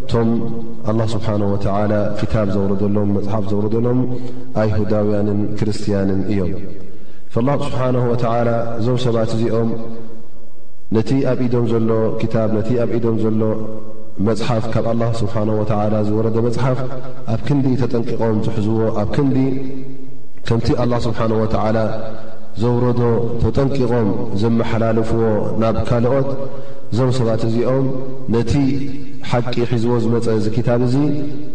እቶም ኣላ ስብሓን ወተዓላ ክታብ ዘውረደሎም መፅሓፍ ዘውረደሎም ኣይሁዳውያንን ክርስትያንን እዮም ፈላ ስብሓን ወተላ እዞም ሰባት እዚኦም ነቲ ኣብ ኢዶም ዘሎ ክታብ ነቲ ኣብ ኢዶም ዘሎ መፅሓፍ ካብ ኣላ ስብሓን ወተላ ዝወረደ መፅሓፍ ኣብ ክንዲ ተጠንቂቖም ዝሕዝዎ ኣብ ክንዲ ከምቲ ኣላ ስብሓን ወተዓላ ዘውረዶ ተጠንቂቖም ዘመሓላልፍዎ ናብ ካልኦት እዞም ሰባት እዚኦም ነቲ ሓቂ ሒዝዎ ዝመጸ እዚ ክታብ እዚ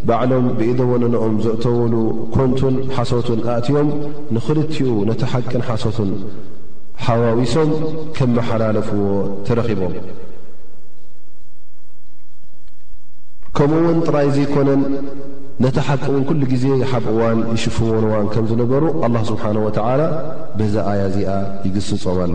ባዕሎም ብኢደ ወነነኦም ዘእተውሉ ኮንቱን ሓሶትን ኣእትዮም ንኽልቲኡ ነቲ ሓቅን ሓሶትን ሓዋዊሶም ከመሓላለፍዎ ተረኺቦም። ከምኡ ውን ጥራይ ዘይኮነን ነታ ሓቂ ውን ኩሉ ግዜ ይሓብእዋን ይሽፍንዎንዋን ከም ዝነበሩ ኣላ ስብሓን ወተዓላ በዛ ኣያ እዚኣ ይግስጾም ኣሎ።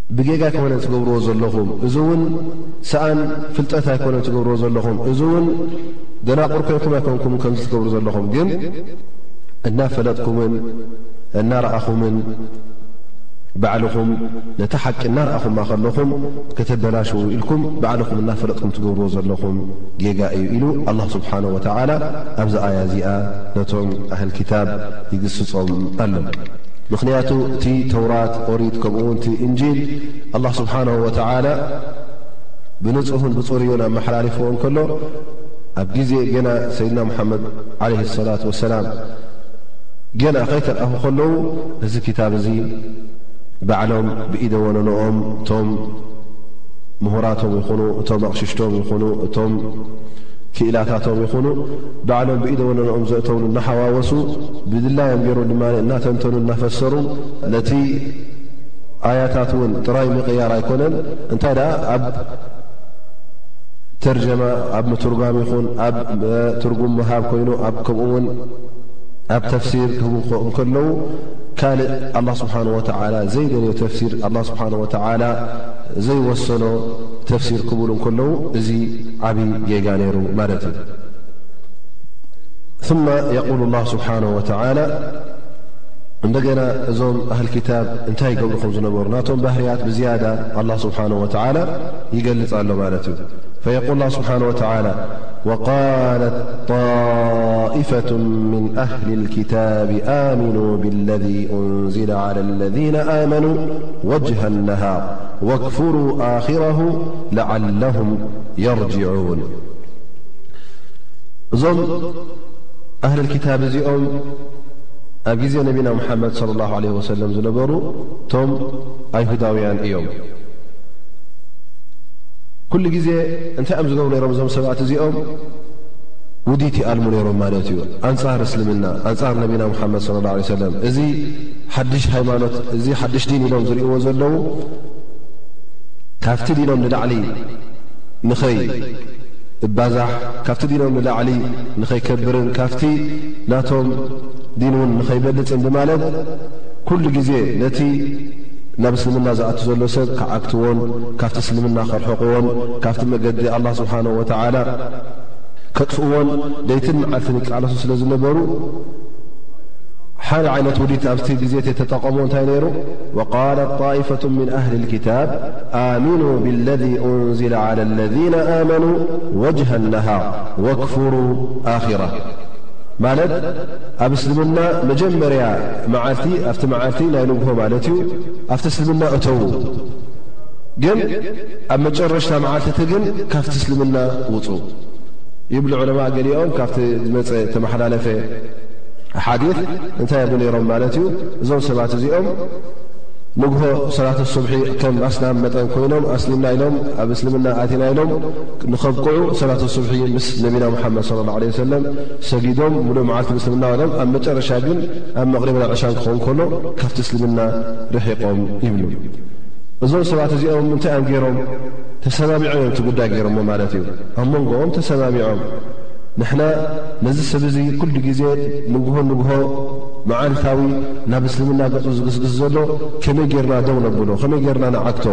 ብጌጋ ኣይኮነን ትገብርዎ ዘለኹም፣ እዚ እውን ሰኣን ፍልጠት ኣይኮነን ትገብርዎ ዘለኹም፣ እዚ እውን ደናቑር ኮይንኩም ኣይኮንኩም ከምዚ ትገብሩ ዘለኹም፣ ግን እናፈለጥኩምን እናረኣኹምን ባዕልኹም ነታ ሓቂ እናረኣኹማ ከለኹም ከተበላሽው ኢልኩም ባዕልኹም እናፈለጥኩም ትገብርዎ ዘለኹም ጌጋ እዩ ኢሉ ኣላ ስብሓን ወተዓላ ኣብዚ ኣያ እዚኣ ነቶም ኣህል ክታብ ይግስጾም ኣሎ። ምኽንያቱ እቲ ተውራት ኦሪት ከምኡውን እቲ እንጂል ኣላ ስብሓን ወተዓላ ብንጹህን ብጽሩዩን ኣመሓላሊፍዎ እንከሎ ኣብ ግዜ ገና ሰይድና ሙሓመድ ዓለ ሰላት ወሰላም ገና ከይተልኣኹ ከለዉ እዚ ክታብ እዚ ባዕሎም ብኢደ ወነንኦም እቶም ምሁራቶም ይኹኑ እቶም ኣቕሽሽቶም ይኹኑ እቶም ክኢላታቶም ይኹኑ ባዕሎም ብኢደ ወነንኦም ዘእተውሉ እናሓዋወሱ ብድላዮም ገይሮም ድማ እናተንተኑን እናፈሰሩን ነቲ ኣያታት እውን ጥራይ ምቕያር ኣይኮነን እንታይ ደኣ ኣብ ተርጀማ ኣብ ምትርጓም ይኹን ኣብ ትርጉም ምሃብ ኮይኑ ኣብ ከምኡ ውን ኣብ ተፍሲር ክህቡ ከለዉ ካልእ ኣላ ስብሓን ወተላ ዘይደልዮ ተፍሲር ኣ ስብሓን ወተላ ዘይወሰኖ ተፍሲር ክብሉ ከለዉ እዚ ዓብዪ ጌጋ ነይሩ ማለት እዩ قل لله ስብሓنه እند ن እዞم أهل كتب እታይ بر ዝነሩ م بهርي بزيدة الله سبحانه وتعالى يገلፅ له فيقول الله سبحنه وتعلى وقالت طائفة من أهل الكتاب آمنوا بالذي أنزل على الذين آمنوا وجه النهار واكفروا آخره لعلهم يرجعون እዞም ኣህለል ክታብ እዚኦም ኣብ ግዜ ነቢና ሙሓመድ صለ ላሁ ለ ወሰለም ዝነበሩ እቶም ኣይሁዳውያን እዮም ኩሉ ግዜ እንታይ እዮም ዝገብሩ ነሮም እዞም ሰባት እዚኦም ውዲት ይኣልሙ ነይሮም ማለት እዩ ኣንጻር እስልምና ኣንጻር ነቢና ሙሓመድ صለ ላه ለ ሰለም እዚ ሓድሽ ሃይማኖት እዚ ሓድሽ ዲን ኢሎም ዝርእዎ ዘለዉ ካብቲ ዲኖም ንላዕሊ ንኸይ እባዛሕ ካብቲ ዲኖም ንላዕሊ ንኸይከብርን ካብቲ ናቶም ዲን እውን ንኸይበልፅን ብማለት ኩሉ ግዜ ነቲ ናብ እስልምና ዝኣቱ ዘሎ ሰብ ክዓግትዎን ካብቲ እስልምና ከርሕቕዎን ካብቲ መገዲ ኣላህ ስብሓነሁ ወተዓላ ከጥፍእዎን ለይትን መዓልትን ይቃለሱ ስለ ዝነበሩ ሓደ ዓይነት ውዲት ኣብቲ ግዜ ተጠቐሙ እንታይ ነይሩ ወቃለት ጣኢፈቱ ምን ኣህሊ ልክታብ ኣሚኑ ብለذ እንዝለ ዓላ ለذነ ኣመኑ ወጅሃ ነሃር ወክፍሩ ኣራ ማለት ኣብ እስልምና መጀመርያ መዓልቲ ኣብቲ መዓልቲ ናይ ንግሆ ማለት እዩ ኣብቲ እስልምና እተዉ ግን ኣብ መጨረሽታ መዓልቲ እቲ ግን ካብቲ እስልምና ውፁ ይብሉ ዕለማ ገሊኦም ካብቲ ዝመፀ ተመሓላለፈ ሓዲ እንታይ የብሉ ነይሮም ማለት እዩ እዞም ሰባት እዚኦም ንግሆ ሰላት ሱብሒ እቶም ኣስላም መጠን ኮይኖም ኣስሊምና ኢሎም ኣብ እስልምና ኣቲና ኢሎም ንኸብቅዑ ሰላት ሱብሒ ምስ ነቢና ሙሓመድ ሰለላሁ ዓለይሂ ወሰለም ሰጊዶም ሙሉእ መዓልቲ ምስልምና ውዒሎም ኣብ መጨረሻ ግን ኣብ መቕሪብን ኣብ ዕሻን ክኸውን ከሎ ካብቲ እስልምና ርሒቖም ይብሉ እዞም ሰባት እዚኦም እንታይ እዮም ገይሮም ተሰማሚዖም እዮም እቲ ጉዳይ ገይሮሞ ማለት እዩ ኣብ መንጎኦም ተሰማሚዖም ንሕና ነዚ ሰብ እዚ ኩሉ ግዜ ንግሆ ንግሆ መዓልታዊ ናብ እስልምና ገጹ ዝግስግስ ዘሎ ከመይ ጌርና ደው ነብሎ ከመይ ጌርና ንዓግቶ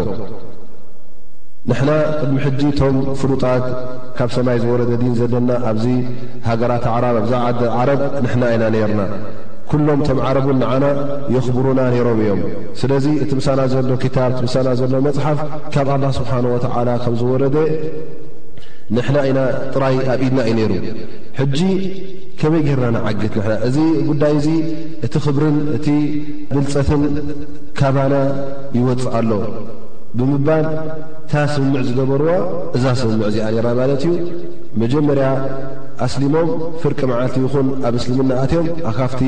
ንሕና ቅድሚ ሕጂ እቶም ፍሉጣት ካብ ሰማይ ዝወረደ ዲን ዘለና ኣብዚ ሃገራት ኣዕራብ ኣብዛ ዓዲ ዓረብ ንሕና ኢና ኔርና ኩሎም እቶም ዓረብ እውን ንዓና የኽብሩና ኔሮም እዮም ስለዚ እቲ ምሳና ዘሎ ክታብ እቲ ምሳና ዘሎ መጽሓፍ ካብ ኣላህ ስብሓን ወተዓላ ከም ዝወረደ ንሕና ኢና ጥራይ ኣብ ኢድና እዩ ነይሩ ሕጂ ከመይ ጌርና ንዓግት ንሕና እዚ ጉዳይ እዚ እቲ ክብርን እቲ ብልጸትን ካባና ይወጽእ ኣሎ ብምባል እታ ስምምዕ ዝገበርዋ እዛ ስምምዕ እዚኣ ነራ ማለት እዩ መጀመርያ ኣስሊሞም ፍርቂ መዓልቲ ይኹን ኣብ እስልምና ኣትዮም ኣካፍቲ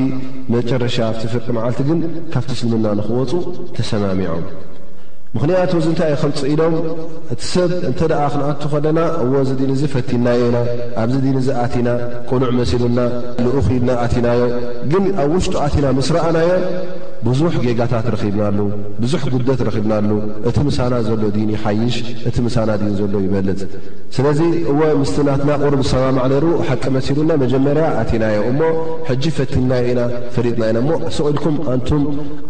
መጨረሻ ኣብቲ ፍርቂ መዓልቲ ግን ካብቲ እስልምና ንክወፁ ተሰማሚዖም ምኽንያቱ እዚ እንታይ ዩ ከምፅ ኢሎም እቲ ሰብ እንተ ደኣ ክንኣቱ ከለና እዎ እዚ ዲን እዚ ፈቲናዮ ኢና ኣብዚ ዲን እዚ ኣቲና ቅኑዕ መሲሉና ልኡኽ ኢልና ኣቲናዮ ግን ኣብ ውሽጡ ኣቲና ምስ ረኣናዮ ብዙሕ ጌጋታት ረኺብናሉ ብዙሕ ጉድለት ረኺብናሉ እቲ ምሳና ዘሎ ዲን ይሓይሽ እቲ ምሳና ዲን ዘሎ ይበልፅ ስለዚ እወ ምስቲ ናትና ቁሩብ ዝሰማማዕ ነይሩ ሓቂ መሲሉና መጀመርያ ኣቲናዮ እሞ ሕጂ ፈቲንናዮ ኢና ፈሊጥና ኢና እሞ ስቕ ኢልኩም ኣንቱም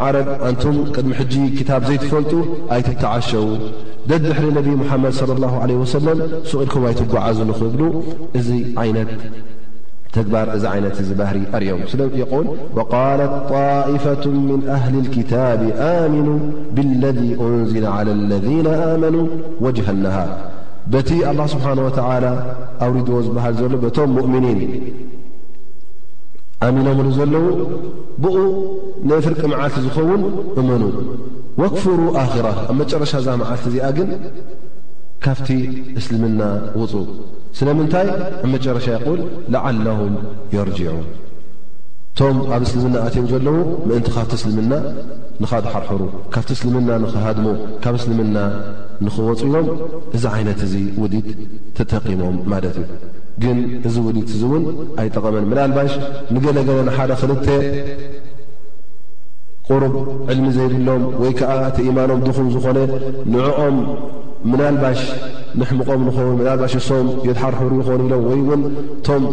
ዓረብ ኣንቱም ቅድሚ ሕጂ ክታብ ዘይትፈልጡ ኣይትተዓሸዉ ደድሕሪ ነቢይ ሙሓመድ ሰለላሁ ዓለይሂ ወሰለም ሱቕ ኢልኩም ኣይትጓዓዙ ንኽብሉ እዚ ዓይነት ተግባር እዚ ዓይነት እዚ ባህሪ ኣርዮም ስለ የቁል ወቃለት ጣኢፈቱ ምን ኣህሊ ልክታብ ኣሚኑ ብለذ እንዝለ ዓላ ለذነ ኣመኑ ወጅሃ ነሃር በቲ ኣላ ስብሓን ወተላ ኣውሪድዎ ዝበሃል ዘሎ በቶም ሙእምኒን ኣሚኖምሉ ዘለዉ ብኡ ንፍርቂ መዓልቲ ዝኸውን እመኑ ወክፍሩ ኣራ ኣብ መጨረሻ እዛ መዓልቲ እዚኣ ግን ካብቲ እስልምና ውፁ ስለምንታይ ኣብ መጨረሻ የቁል ለዓለሁም የርጅዑን እቶም ኣብ እስልምና ኣትዮም ዘለዉ ምእንቲ ካብቲ እስልምና ንኻድሓርሕሩ ካብቲ እስልምና ንኽሃድሙ ካብ እስልምና ንኽወፁ ኢሎም እዚ ዓይነት እዚ ውዲት ተጠቂሞም ማለት እዩ ግን እዚ ውዲት እዚ እውን ኣይጠቐመን ምናልባሽ ንገለገለ ንሓደ ክልተ ቁሩብ ዕልሚ ዘይብሎም ወይ ከዓ እቲ ኢማኖም ድኹም ዝኾነ ንዕኦም ምናልባሽ ነሕምቆም ንኸውን ምናልባሽ እሶም የድሓርሕሩ ይኾኑ ኢሎም ወይ እውን እቶም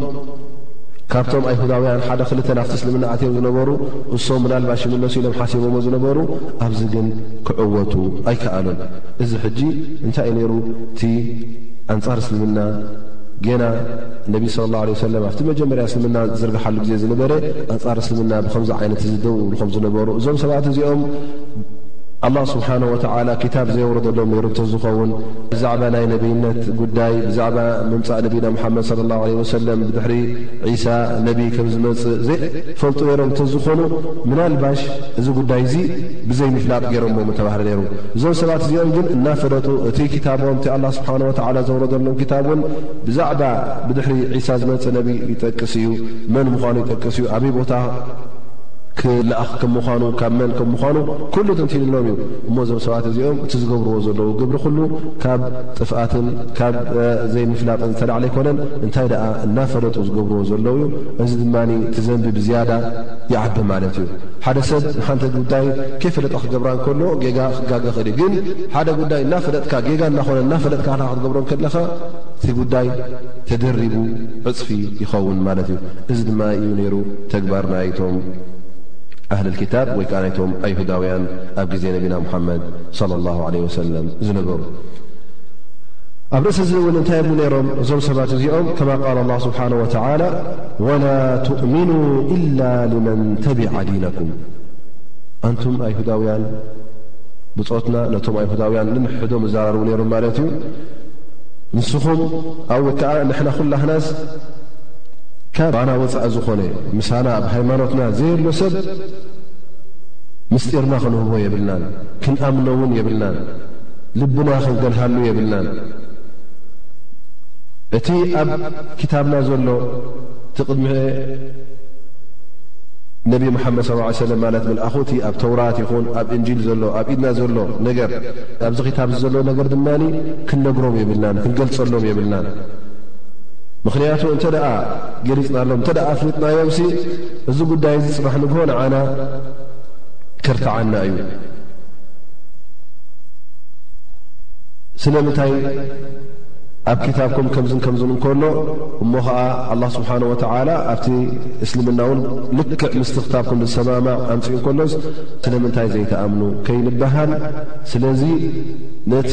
ካብቶም ኣይሁዳውያን ሓደ ክልተ ናብቲ እስልምና ኣትዮም ዝነበሩ እሶም ምናልባሽ ይምለሱ ኢሎም ሓሲቦሞ ዝነበሩ ኣብዚ ግን ክዕወቱ ኣይከኣሉን እዚ ሕጂ እንታይ እዩ ነይሩ እቲ ኣንጻር እስልምና ጌና ነቢ ስለ ላሁ ለ ሰለም ኣብቲ መጀመርያ እስልምና ዝዝርግሓሉ ግዜ ዝነበረ ኣንጻር እስልምና ብከምዚ ዓይነት እዚ ደው እብሉ ከም ዝነበሩ እዞም ሰባት እዚኦም ኣላህ ስብሓን ወተዓላ ክታብ ዘየውረደሎም ነይሩ እንተዝኸውን ብዛዕባ ናይ ነብይነት ጉዳይ ብዛዕባ ምምፃእ ነቢና ሙሓመድ ስለ ላሁ ዓለይሂ ወሰለም ብድሕሪ ዒሳ ነቢይ ከም ዝመፅእ ዘይፈልጡ ነይሮም እንተዝኾኑ ምናልባሽ እዚ ጉዳይ እዚ ብዘይምፍላጥ ገይሮሞ ምተባህለ ነይሩ። እዞም ሰባት እዚኦም ግን እናፈለጡ እቲ ክታቦም እቲ ኣላህ ስብሓን ወተዓላ ዘውረደሎም ክታብ እውን ብዛዕባ ብድሕሪ ዒሳ ዝመፅእ ነቢይ ይጠቅስ እዩ፣ መን ምዃኑ ይጠቅስ እዩ፣ ኣበይ ቦታ ክልኣኽ ከም ምዃኑ ካብ መን ከም ምዃኑ ኩሉ ተንቲንሎም እዩ እሞ እዞም ሰባት እዚኦም እቲ ዝገብርዎ ዘለዉ ግብሪ ኩሉ ካብ ጥፍኣትን ካብ ዘይምፍላጥን ዝተላዕለ ኣይኮነን እንታይ ደኣ እናፈለጡ ዝገብርዎ ዘለዉ እዩ እዚ ድማ እቲ ዘንቢ ብዝያዳ ይዓቢ ማለት እዩ ሓደ ሰብ ንሓንቲ ጉዳይ ከይፈለጠ ክገብራ እንከሎ ጌጋ ክጋገ ክእል እዩ ግን ሓደ ጉዳይ እናፈለጥካ ጌጋ እናኾነ እናፈለጥካ ካ ክትገብሮ እንከለኻ እቲ ጉዳይ ተደሪቡ ዕፅፊ ይኸውን ማለት እዩ እዚ ድማ እዩ ነይሩ ተግባር ናይ ናይቶም ኣህል ክታብ ወይ ከዓ ናይቶም ኣይሁዳውያን ኣብ ግዜ ነቢና ሙሓመድ ለ ላ ለ ወሰለም ዝነበሩ ኣብ ርእሲ እዚ እውን እንታይ የብሉ ነይሮም እዞም ሰባት እዚኦም ከማ ቃል ላ ስብሓን ወተላ ወላ ትእምኑ ኢላ ልመን ተቢዓ ዲነኩም ኣንቱም ኣይሁዳውያን ብፆትና ነቶም ኣይሁዳውያን ንምሕዶም ዝዘራርቡ ነይሮም ማለት እዩ ንስኹም ኣወ ከዓ ንሕና ኩላህናስ ካባና ወፃኢ ዝኾነ ምሳና ኣብ ሃይማኖትና ዘየሎ ሰብ ምስጢርና ክንህቦ የብልናን፣ ክንኣምኖ እውን የብልናን፣ ልብና ክንገልሃሉ የብልናን። እቲ ኣብ ክታብና ዘሎ እቲ ቅድሚ ነቢ መሓመድ ስ ሰለ ማለት ምልኣኹ እቲ ኣብ ተውራት ይኹን ኣብ እንጂል ዘሎ ኣብ ኢድና ዘሎ ነገር ኣብዚ ክታብ ዘሎ ነገር ድማ ክንነግሮም የብልናን ክንገልጸሎም የብልናን ምኽንያቱ እንተ ገሊጽናሎም እንተ ኣፍሊጥናዮምሲ እዚ ጉዳይ እዚ ጽባሕ ንግሆ ንዓና ከርትዓና እዩ። ስለምንታይ ኣብ ክታብኩም ከምዝን ከምዝን እንከሎ እሞ ኸዓ ኣላ ስብሓን ወተዓላ ኣብቲ እስልምና እውን ልክዕ ምስቲ ክታብኩም ዝሰማማዕ ኣምፅኡ እንከሎስ ስለምንታይ ዘይተኣምኑ ከይንበሃል ስለዚ ነቲ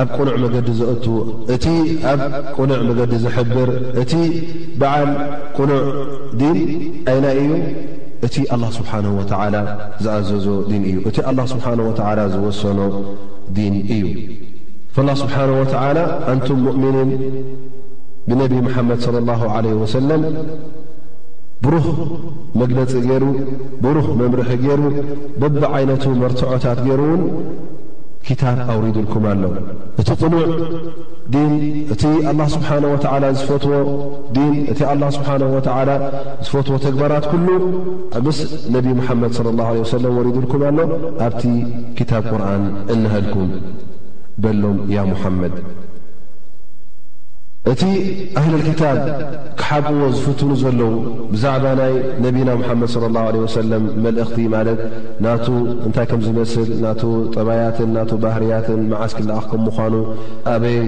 ኣብ ቅኑዕ መገዲ ዘእቱ፣ እቲ ኣብ ቅኑዕ መገዲ ዝሕብር፣ እቲ በዓል ቅኑዕ ዲን ኣይናይ እዩ? እቲ ኣላህ ስብሓነሁ ወተዓላ ዝኣዘዞ ዲን እዩ። እቲ ኣላህ ስብሓነሁ ወተዓላ ዝወሰኖ ዲን እዩ። ፈላህ ስብሓነሁ ወተዓላ ኣንቱም ሙእሚኒን ብነቢዪ መሓመድ ሰለላሁ ዓለይሂ ወሰለም ብሩህ መግለጺ ገይሩ፣ ብሩህ መምርሒ ገይሩ፣ በብዓይነቱ መርትዖታት ገይሩ እውን ኪታብ ኣውሪዱልኩም ኣሎ። እቲ ቅኑዕ ዲን፣ እቲ ኣላህ ስብሓነሁ ወተዓላ ዝፈትዎ ዲን፣ እቲ ኣላህ ስብሓነሁ ወተዓላ ዝፈትዎ ተግባራት ኩሉ ምስ ነብዪ ሙሓመድ ሰለላሁ ዓለይሂ ወሰለም ወሪዱልኩም ኣሎ፣ ኣብቲ ኪታብ ቁርኣን እነሀልኩም በሎም ያ ሙሓመድ። እቲ ኣህለል ኪታብ ክሓብእዎ ዝፍትኑ ዘለዉ ብዛዕባ ናይ ነብይና ሙሓመድ ሰለላሁ ዓለይሂ ወሰለም መልእኽቲ ማለት ናቱ እንታይ ከም ዝመስል፣ ናቱ ጠባያትን ናቱ ባህርያትን መዓስ ክለኣኽ ከም ምዃኑ ኣበይ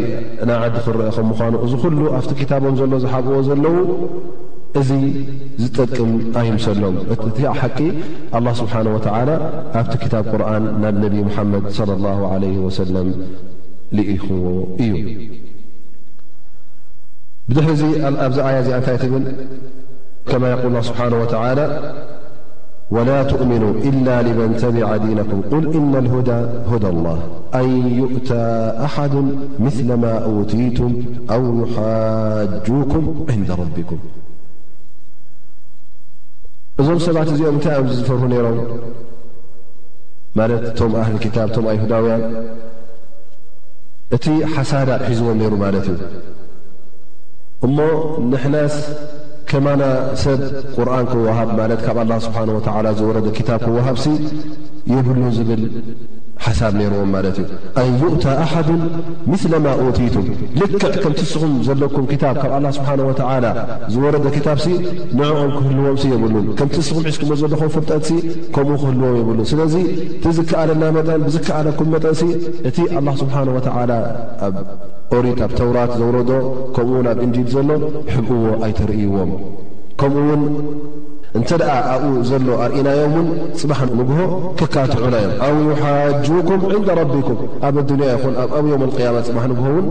ናዓዲ ክረአ ከም ምዃኑ እዚ ኩሉ ኣብቲ ክታቦም ዘሎ ዝሓብእዎ ዘለዉ እዚ ዝጠቅም ኣይምሰሎም እቲ ሓቂ ኣላ ስብሓን ወተዓላ ኣብቲ ክታብ ቁርን ናብ ነቢ ሙሓመድ ለ ላ ለ ወሰለም ልኢኽዎ እዩ ብድሕሪ እዚ ኣብዚ ኣያ እዚኣ እንታይ ትብል ከማ የቁል ስብሓን ወተላ ولا تؤمنو إلا لمن تبع دينكم قل إن الهدى هدى الله أن يؤتى أحد مثلما أتتم أو يحاجوكم عند ربكم እዞم سبعت ኦ ف رم أه الكتب ي هدي ت حسد حزم ر ت እሞ ንሕናስ ከማና ሰብ ቁርን ክወሃብ ማለት ካብ ኣላ ስብሓን ወተዓላ ዝወረደ ክታብ ክወሃብሲ የብሉ ዝብል ሓሳብ ነይርዎም ማለት እዩ ኣን ዩእታ ኣሓዱ ምለ ማ ኡትቱም ልክዕ ከምቲ ንስኹም ዘለኩም ክታብ ካብ ኣላ ስብሓን ወተዓላ ዝወረደ ክታብሲ ንዕኦም ክህልዎምሲ የብሉን ከምቲ ንስኹም ሒዝኩሞ ዘለኹም ፍልጠትሲ ከምኡ ክህልዎም የብሉን ስለዚ እቲ ዝከኣለና መጠን ብዝከኣለኩም መጠንሲ እቲ ኣላ ስብሓን ወተዓላ ኦሪት ኣብ ተውራት ዘውረዶ ከምኡውን ኣብ እንጂል ዘሎ ሕብእዎ ኣይተርእይዎም ከምኡውን እንተ ደኣ ኣብኡ ዘሎ ኣርኢናዮም እውን ጽባሕ ንግሆ ክካትዑና እዮም ኣው ይሓጁኩም ዕንደ ረቢኩም ኣብ ኣዱንያ ይኹን ኣብ ኣብ ዮም ኣልቅያማ ጽባሕ ንግሆ እውን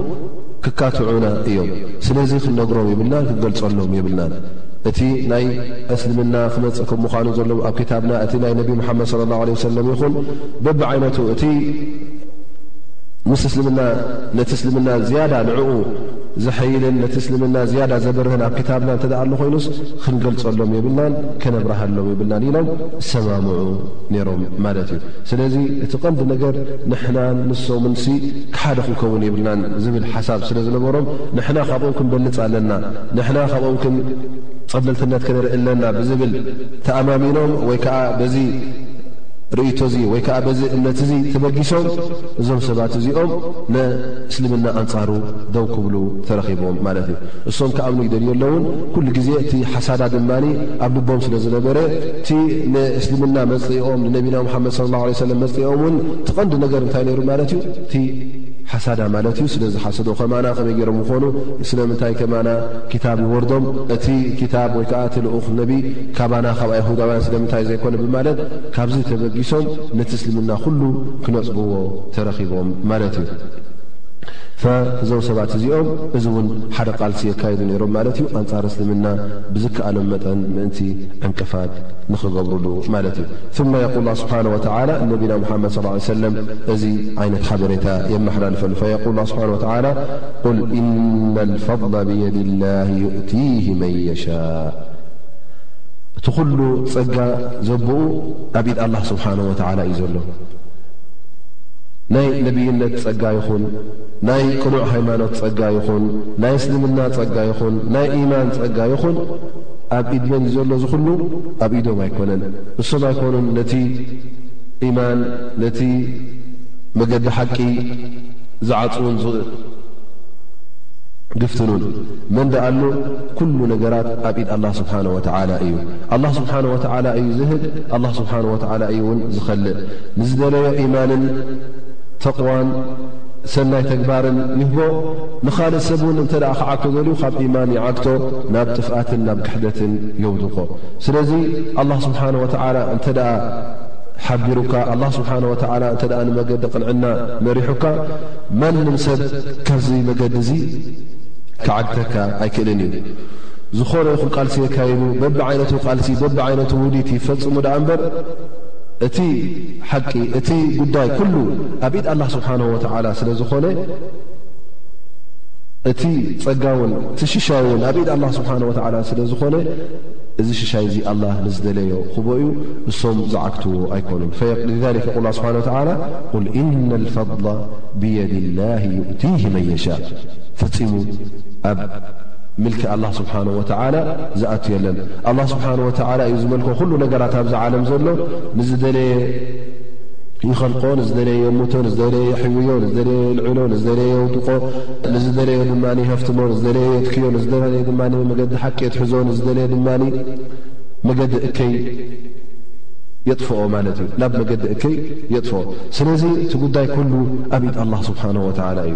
ክካትዑና እዮም ስለዚ ክንነግሮም የብልናን ክንገልጸሎም የብልናን እቲ ናይ እስልምና ክመፅእ ከም ምዃኑ ዘሎ ኣብ ክታብና እቲ ናይ ነቢ መሓመድ صለ ላه ለ ወሰለም ይኹን በብዓይነቱ እቲ ምስ እስልምና ነቲ እስልምና ዝያዳ ንዕኡ ዘሐይልን ነቲ እስልምና ዝያዳ ዘብርህን ኣብ ክታብና እንተ ኣሎ ኮይኑስ ክንገልጸሎም የብልናን ከነብርሃሎም የብልናን ኢሎም ዝሰማምዑ ነይሮም ማለት እዩ። ስለዚ እቲ ቀንዲ ነገር ንሕናን ንሶምንሲ ሓደ ክንከውን የብልናን ዝብል ሓሳብ ስለ ዝነበሮም ንሕና ካብኦም ክንበልጽ ኣለና ንሕና ካብኦም ጸብለልትነት ከነርኢ ኣለና ብዝብል ተኣማሚኖም ወይ ከኣ በዚ ርእይቶዚ ወይ ከኣ በዚ እምነትዚ ተበጊሶም እዞም ሰባት እዚኦም ንእስልምና ኣንጻሩ ደው ክብሉ ተረኺቦም ማለት እዩ። እሶም ክኣምኑ ይደልዩ ኣለውን ኩሉ ግዜ እቲ ሓሳዳ ድማ ኣብ ልቦም ስለ ዝነበረ እቲ ንእስልምና መጽኦም ንነቢና ሙሓመድ ስለ ላሁ ለ ሰለም መጽኦም እውን ትቐንዲ ነገር እንታይ ነይሩ ማለት እዩ እቲ ሓሳዳ ማለት እዩ ስለ ዝሓሰዶ ከማና ከመይ ገይሮም ይኾኑ ስለምንታይ ከማና ክታብ ይወርዶም እቲ ክታብ ወይ ከዓ እቲ ልኡኽ ነቢ ካባና ካብ ኣይሁዳውያን ስለምንታይ ዘይኮነ ብማለት ካብዚ ተበጊሶም ነቲ እስልምና ቃልሲ ኩሉ ክነጽግዎ ተረኪቦም ማለት እዩ ፈእዞም ሰባት እዚኦም እዚ እውን ሓደ ቃልሲ የካይዱ ነይሮም ማለት እዩ ኣንጻር እስልምና ብዝከኣሎም መጠን ምእንቲ ዕንቅፋት ንክገብሩሉ ማለት እዩ ثመ የቁል ስብሓን ወተላ ነቢና ሙሓመድ ص ሰለም እዚ ዓይነት ሓበሬታ የመሓላልፈሉ ፈየቁል ስብሓን ወተላ ቁል ኢነ ልፈضለ ብየድ ላህ ዩእቲህ መን የሻእ እቲ ኩሉ ጸጋ ዘቦኡ ኣብ ኢድ ኣላ ስብሓ ስብሓን ወተዓላ እዩ ዘሎ ናይ ነብይነት ፀጋ ይኹን ናይ ቅኑዕ ሃይማኖት ፀጋ ይኹን ናይ እስልምና ፀጋ ይኹን ናይ ኢማን ፀጋ ይኹን ኣብ ኢድ መን ዘሎ ዝኹሉ ኣብ ኢዶም ኣይኮነን እሶም ኣይኮኑን ነቲ ኢማን ነቲ መገዲ ሓቂ ዝዓፅዉን ዝግፍትኑን መን ደኣሉ ኩሉ ነገራት ኣብ ኢድ ኣላ ስብሓን ወተዓላ እዩ ኣላ ስብሓን ወተዓላ እዩ ዝህብ ኣላ ስብሓ ወተዓላ እዩ ውን ዝኸልእ ንዝደለዮ ኢማንን ተቕዋን ሰናይ ተግባርን ይህቦ ንኻልእ ሰብ ውን እንተ ክዓግቶ ዘልዩ ካብ ኢማን ይዓግቶ ናብ ጥፍኣትን ናብ ክሕደትን የውድቆ ስለዚ ኣላ ስብሓን ወተዓላ እንተ ሓቢሩካ ኣላ ስብሓን ወተዓላ እንተ ንመገዲ ቅንዕና መሪሑካ ማንም ሰብ ካብዚ መገዲ እዚ ክዓግተካ ኣይክእልን እዩ ዝኾነ ይኹን ቃልሲ የካይዱ፣ በብዓይነቱ ቃልሲ፣ በብዓይነቱ ውዲት ይፈጽሙ ደኣ እምበር፣ እቲ ሓቂ፣ እቲ ጉዳይ ኩሉ ኣብ ኢድ ኣላህ ስብሓነሁ ወተዓላ ስለ ዝኾነ፣ እቲ ጸጋ እውን እቲ ሽሻይ እውን ኣብ ኢድ ኣላህ ስብሓነሁ ወተዓላ ስለ ዝኾነ እዚ ሽሻይ እዚ ኣላ ንዝደለዮ ክቦ እዩ እሶም ዝዓግትዎ ኣይኮኑን ሊክ ቁል ስብሓ ተላ ቁል እና ልፈضላ ብየድ ላ ዩእቲህ መን የሻእ ፈፂሙ ኣብ ምልኪ ኣላ ስብሓን ወተላ ዝኣቱ የለን ኣላ ስብሓን ወተላ እዩ ዝመልኮ ኩሉ ነገራት ኣብዚ ዓለም ዘሎ ንዝደለየ ይኸልቆ ንዝደለየ የሙቶ ንዝደለየ የሕውዮ ንዝደለየ የልዕሎ ንዝደለየ የውድቆ ንዝደለየ ድማ ሃፍትሞ ንዝደለየ የትክዮ ንዝደለየ ድማ መገዲ ሓቂ የትሕዞ ንዝደለየ ድማ መገዲ እከይ የጥፍኦ ማለት እዩ ናብ መገዲ እከይ የጥፍኦ ስለዚ እቲ ጉዳይ ኩሉ ኣብ ኢድ ኣላ ስብሓን ወተላ እዩ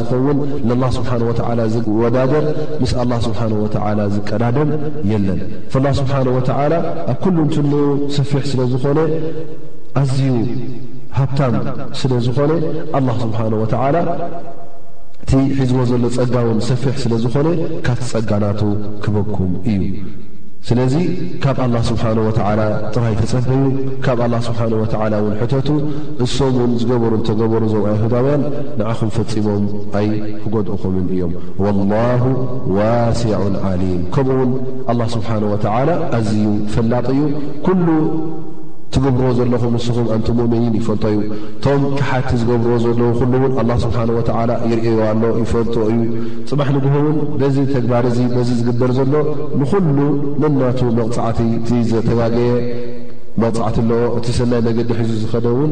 ኸውን ንኣላህ ስብሓን ወተዓላ ዝወዳደር ምስ ኣላህ ስብሓን ወተዓላ ዝቀዳደም የለን ፈላ ስብሓን ወተዓላ ኣብ ኩሉ እንትንኡ ሰፊሕ ስለ ዝኾነ ኣዝዩ ሃብታም ስለ ዝኾነ ኣላህ ስብሓን ወተዓላ እቲ ሒዝዎ ዘሎ ጸጋ እውን ሰፊሕ ስለ ዝኾነ ካብቲ ጸጋናቱ ክበኩም እዩ ስለዚ ካብ ኣላ ስብሓን ወተዓላ ጥራይ ተጸበዩ ካብ ኣላ ስብሓን ወተዓላ እውን ሕተቱ እሶም እውን ዝገበሩ እንተገበሩ እዞም ኣይሁዳውያን ኢኹም ፈጺሞም ኣይክጎድኡኹምን እዮም ወላሁ ዋሲዑን ዓሊም ከምኡ ውን ኣላ ስብሓን ወተዓላ ኣዝዩ ፈላጥ እዩ ኩሉ ትገብርዎ ዘለኹም ንስኹም ኣንቲ ሙእምኒን ይፈልጦ እዩ እቶም ክሓቲ ዝገብርዎ ዘለዉ ኩሉ እውን ኣላ ስብሓን ወተዓላ ይርእዮ ኣሎ ይፈልጦ እዩ ፅባሕ ንግሆ እውን በዚ ተግባር እዚ በዚ ዝግበር ዘሎ ንኹሉ ነናቱ መቕፃዕቲ እቲ ዘተጋገየ መቕፃዕቲ ኣለዎ እቲ ሰናይ መገዲ ሒዙ ዝኸደ እውን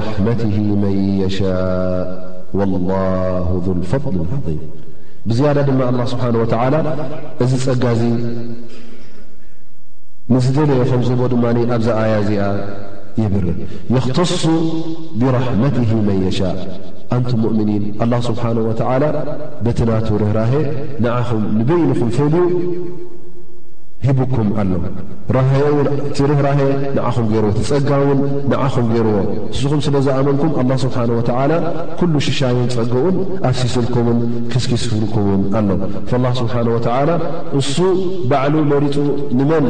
ረሕመቲሂ መን የሻእ ወላሁ ዙል ፈድል ዓዚም ብዝያዳ ድማ ኣላ ስብሓን ወተዓላ እዚ ጸጋ እዚ ንዝደለዮ ከም ዝህቦ ድማ ኣብዛ ኣያ እዚኣ የብር የኽተሱ ብረሕመትሂ መን የሻእ ኣንቱም ሙእምኒን ኣላ ስብሓን ወተዓላ በቲ ናቱ ርህራሀ ንዓኹም ንበይንኹም ፈልዩ ሂቡኩም ኣሎ ርህራሄ'ውን እቲ ርህራሄ ንዓኹም ገይርዎ፣ እቲ ጸጋ'ውን ንዓኹም ገይርዎ፣ ንስኹም ስለ ዝኣመንኩም ኣላህ ስብሓነሁ ወተዓላ ኩሉ ሽሻይን ጸገኡን ኣፍሲስልኩምን ኪስኪስልኩምን ኣሎ። ፈላህ ስብሓነሁ ወተዓላ እሱ ባዕሉ መሪጹ ንመን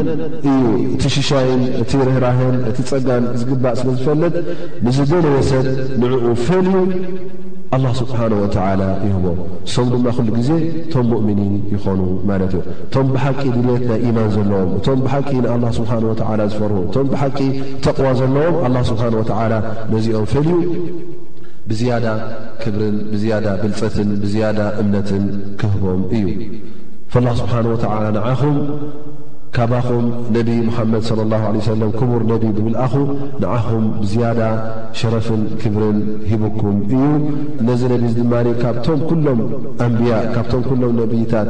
እዩ እቲ ሽሻይን እቲ ርህራሄን እቲ ጸጋን ዝግባእ ስለ ዝፈልጥ ንዝደለየ ሰብ ንዕኡ ፈልዩ ኣላህ ስብሓነሁ ወተዓላ ይህቦ። እሶም ድማ ኩሉ ግዜ እቶም ሙእሚኒን ይኾኑ ማለት እዩ። እቶም ብሓቂ ድልየት ናይ ኢማን ዘለዎም፣ እቶም ብሓቂ ንኣላህ ስብሓነሁ ወተዓላ ዝፈርሁ፣ እቶም ብሓቂ ተቕዋ ዘለዎም፣ ኣላህ ስብሓነሁ ወተዓላ ነዚኦም ፈልዩ ብዝያዳ ክብርን ብዝያዳ ብልጸትን ብዝያዳ እምነትን ክህቦም እዩ። ፈላህ ስብሓነሁ ወተዓላ ንዓኹም ካባኹም ነቢ ሙሓመድ ሰለ ላሁ ዓለይሂ ወሰለም ክቡር ነቢ ብምልኣኹ ንዓኹም ብዝያዳ ሸረፍን ክብርን ሂቡኩም እዩ። ነዚ ነቢ እዚ ድማ ካብቶም ኩሎም ኣንብያ ካብቶም ኩሎም ነብይታት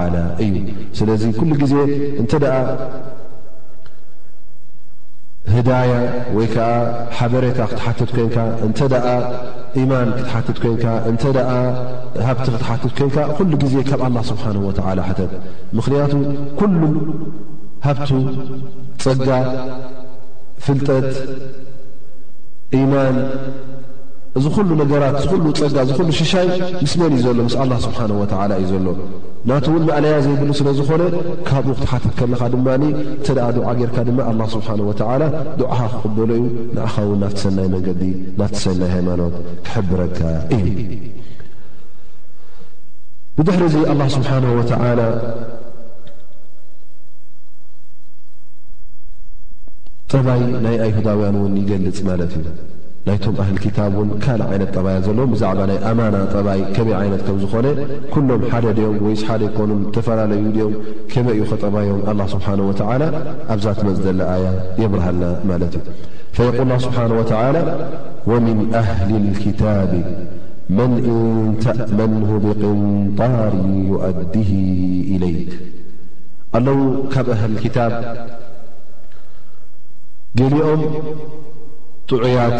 ወተዓላ እዩ። ስለዚ ኩሉ ግዜ እንተ ህዳያ ወይ ከዓ ሓበሬታ ክትሓትት ኮንካ እንተ ኢማን ክትሓትት ኮንካ እንተ ሃብቲ ክትሓትት ኮንካ ኩሉ ግዜ ካብ ኣላ ስብሓን ወተዓላ ሕተት ምኽንያቱ ኩሉ ሃብቱ ፀጋ ፍልጠት ኢማን እዚ ኩሉ ነገራት ዝሉ ፀጋ ዝሉ ሽሻይ ምስ መን እዩ ዘሎ ምስ ኣላ ስብሓ ወተዓላ እዩ ዘሎ። ናቱ እውን ማእለያ ዘይብሉ ስለ ዝኾነ ካብኡ ክትሓትት ከለኻ ድማ እንተ ዱዓ ጌርካ ድማ ኣላህ ስብሓነሁ ወተዓላ ዱዓኻ ክቕበሎ እዩ፣ ንዓኻ እውን ናብቲ ሰናይ መንገዲ ናብቲ ሰናይ ሃይማኖት ክሕብረካ እዩ። ብድሕሪ እዚ ኣላህ ስብሓነሁ ወተዓላ ጠባይ ናይ ኣይሁዳውያን እውን ይገልጽ ማለት እዩ። ናይቶም ኣህል ክታብ እውን ካልእ ዓይነት ጠባያት ዘለዎም ብዛዕባ ናይ ኣማና ጠባይ ከመይ ዓይነት ኣንስያታት ከም ዝኾነ ኩሎም ሓደ ድዮም ወይስ ሓደ ኣይኮኑን ተፈላለዩ ድዮም ከመይ እዩ ኸጠባዮም ኣላህ ስብሓነሁ ወተዓላ ኣብዛ ትመጽእ ዘላ ኣያ የብርሃልና ማለት እዩ ፈየቁል ላህ ስብሓነሁ ወተዓላ ወሚን ኣህሊ ልኪታቢ መን ኢን ተእመንሁ ብቅንጣር ዩኣዲሂ ኢለይክ ኣለዉ ካብ ኣህሊ ክታብ ገሊኦም ጥዑያት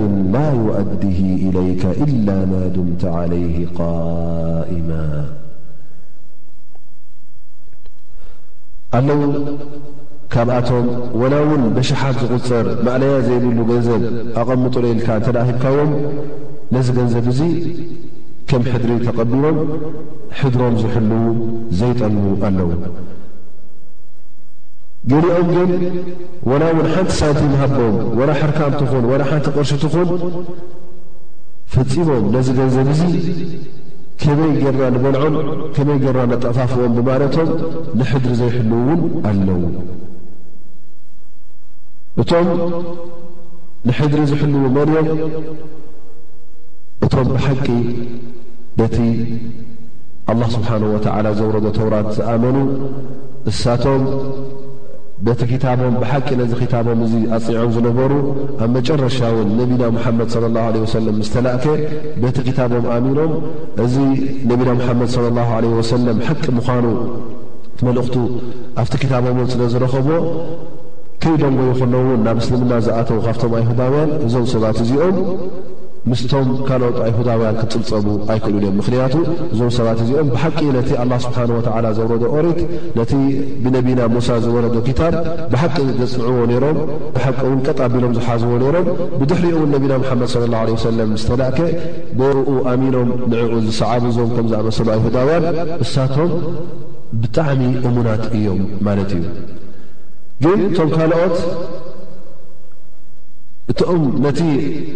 ሸይእ ላ ዩኣዲሂ ኢለይከ ኢላ ማ ዱምተ ዓለይሂ ቃኢማ ኣለዉ ካብኣቶም ወላ እውን በሽሓት ዝቑፅር ማእለያ ዘይብሉ ገንዘብ ኣቐምጡለ ኢልካ እንተ ሂብካዎም ነዚ ገንዘብ እዚ ከም ሕድሪ ተቐቢሎም ሕድሮም ዝሕልዉ ዘይጠልሙ ኣለዉ ገሊኦም ግን ወላ ውን ሓንቲ ሳንቲም ሃቦም ወላ ሕርካም ትኹን ወላ ሓንቲ ቅርሺ ትኹን ፈጺሞም ነዚ ገንዘብ እዚ ከመይ ጌርና ንበልዖም ከመይ ጌርና ነጠፋፍኦም ብማለቶም ንሕድሪ ዘይሕልው እውን ኣለዉ እቶም ንሕድሪ ዝሕልው መን እዮም እቶም ብሓቂ በቲ ኣላ ስብሓን ወተዓላ ዘውረዶ ተውራት ዝኣመኑ እሳቶም ነቲ ክታቦም ብሓቂ ነዚ ክታቦም እዚ ኣጽኒዖም ዝነበሩ ኣብ መጨረሻ ውን ነቢና ሙሓመድ ሰለላሁ ዓለይሂ ወሰለም ምስ ተላእከ በቲ ክታቦም ኣሚኖም እዚ ነቢና ሙሓመድ ሰለላሁ ዓለይሂ ወሰለም ሓቂ ምዃኑ እቲ መልእኽቱ ኣብቲ ክታቦም ውን ስለ ዝረኸብዎ ከይደንጎዩ ከለዉ ውን ናብ እስልምና ዝኣተዉ ካብቶም ኣይሁዳውያን እዞም ሰባት እዚኦም ምስቶም ካልኦት ኣይሁዳውያን ክጽብጸቡ ኣይክእሉን እዮም ምኽንያቱ እዞም ሰባት እዚኦም ብሓቂ ነቲ ኣላህ ስብሓነሁ ወተዓላ ዘውረዶ ኦሪት ነቲ ብነቢና ሙሳ ዝወረደ ክታብ ብሓቂ ዘጽንዕዎ ነይሮም፣ ብሓቂ እውን ቀጥ ኣቢሎም ዝሓዝዎ ነይሮም፣ ብድሕሪኡ እውን ነቢና ሙሓመድ ሰለላሁ ዓለይሂ ወሰለም ዝተላእከ ብእኡ ኣሚኖም ንዕኡ ዝሰዓቡ እዞም ከም ዝኣመሰሉ ኣይሁዳውያን እሳቶም ብጣዕሚ እሙናት እዮም ማለት እዩ ግን እቶም ካልኦት እቶም ነቲ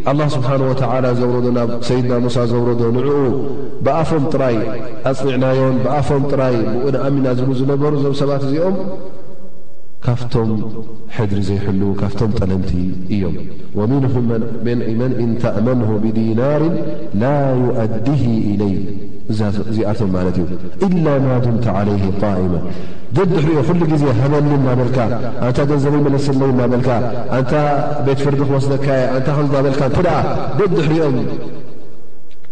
ኣላ ስብሓን ወተዓላ ዘውረዶ ናብ ሰይድና ሙሳ ዘውረዶ ንዕኡ ብኣፎም ጥራይ ኣጽኒዕናዮን ብኣፎም ጥራይ ብኡ ንኣሚና ዝብሉ ዝነበሩ እዞም ሰባት እዚኦም ካፍቶም ሕድሪ ዘይሕልው ካፍቶም ጠለምቲ እዮም ወምንሁም መን እንተእመንሁ ብዲናርን ላ ዩኣዲሂ ኢለይ እዚኣቶም ማለት እዩ ኢላ ማ ዱምተ ዓለይህ ቃኢማ ደድሕሪኦ ኩሉ ግዜ ሃበኒ እናበልካ ኣንታ ገንዘበይ መለስለይ እናበልካ ኣንታ ቤት ፍርዲ ክወስደካየ ኣንታ ከምዝናበልካ እንተ ደድሕሪኦም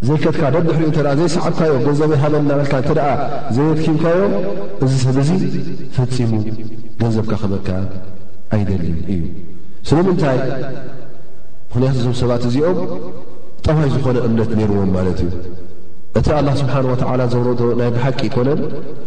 ዘይከድካ ደድሕሪኡ እንተ ዘይሰዓብካዮ ገንዘበይ ሃበኒ እናበልካ እንተ ዘየድኪምካዮ እዚ ሰብ እዚ ፈጺሙ ገንዘብካ ክህበካ ኣይደልን እዩ። ስለምንታይ? ምክንያቱ እዞም ሰባት እዚኦም ጠዋይ ዝኾነ እምነት ነይርዎም ማለት እዩ። እቲ ኣላ ስብሓን ወተዓላ ዘውረዶ ናይ ብሓቂ ኣይኮነን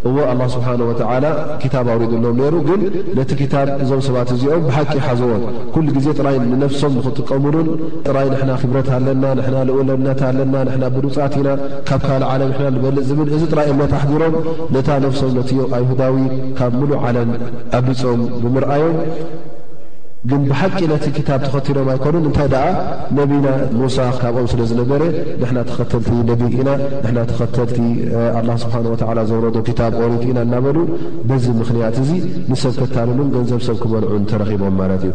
እወ ኣላ ስብሓን ወተዓላ ክታብ ኣውሪድሎም ነይሩ ግን ነቲ ክታብ እዞም ሰባት እዚኦም ብሓቂ ይሓዘዎን ኩሉ ግዜ ጥራይ ንነፍሶም ንኽጥቀምሉን ጥራይ ንሕና ክብረት ኣለና፣ ንሕና ልኡለነት ኣለና፣ ንሕና ብሉጻት ኢና፣ ካብ ካልእ ዓለም ንሕና ንበልጽ ዝብል እዚ ጥራይ እምነት ኣሕዲሮም ነታ ነፍሶም ነቲ ኣይሁዳዊ ካብ ምሉእ ዓለም ኣብሊጾም ብምርኣዮም ግን ብሓቂ ነቲ ክታብ ተኸቲሎም ኣይኮኑን እንታይ ደኣ ነቢና ሙሳ ካብኦም ስለ ዝነበረ ንሕና ተኸተልቲ ነቢ ኢና ንሕና ተኸተልቲ ኣላ ስብሓን ወተዓላ ዘውረዶ ክታብ ኦሪት ኢና እናበሉ በዚ ምኽንያት እዚ ንሰብ ከታልሉን ገንዘብ ሰብ ክበልዑን ተረኺቦም ማለት እዩ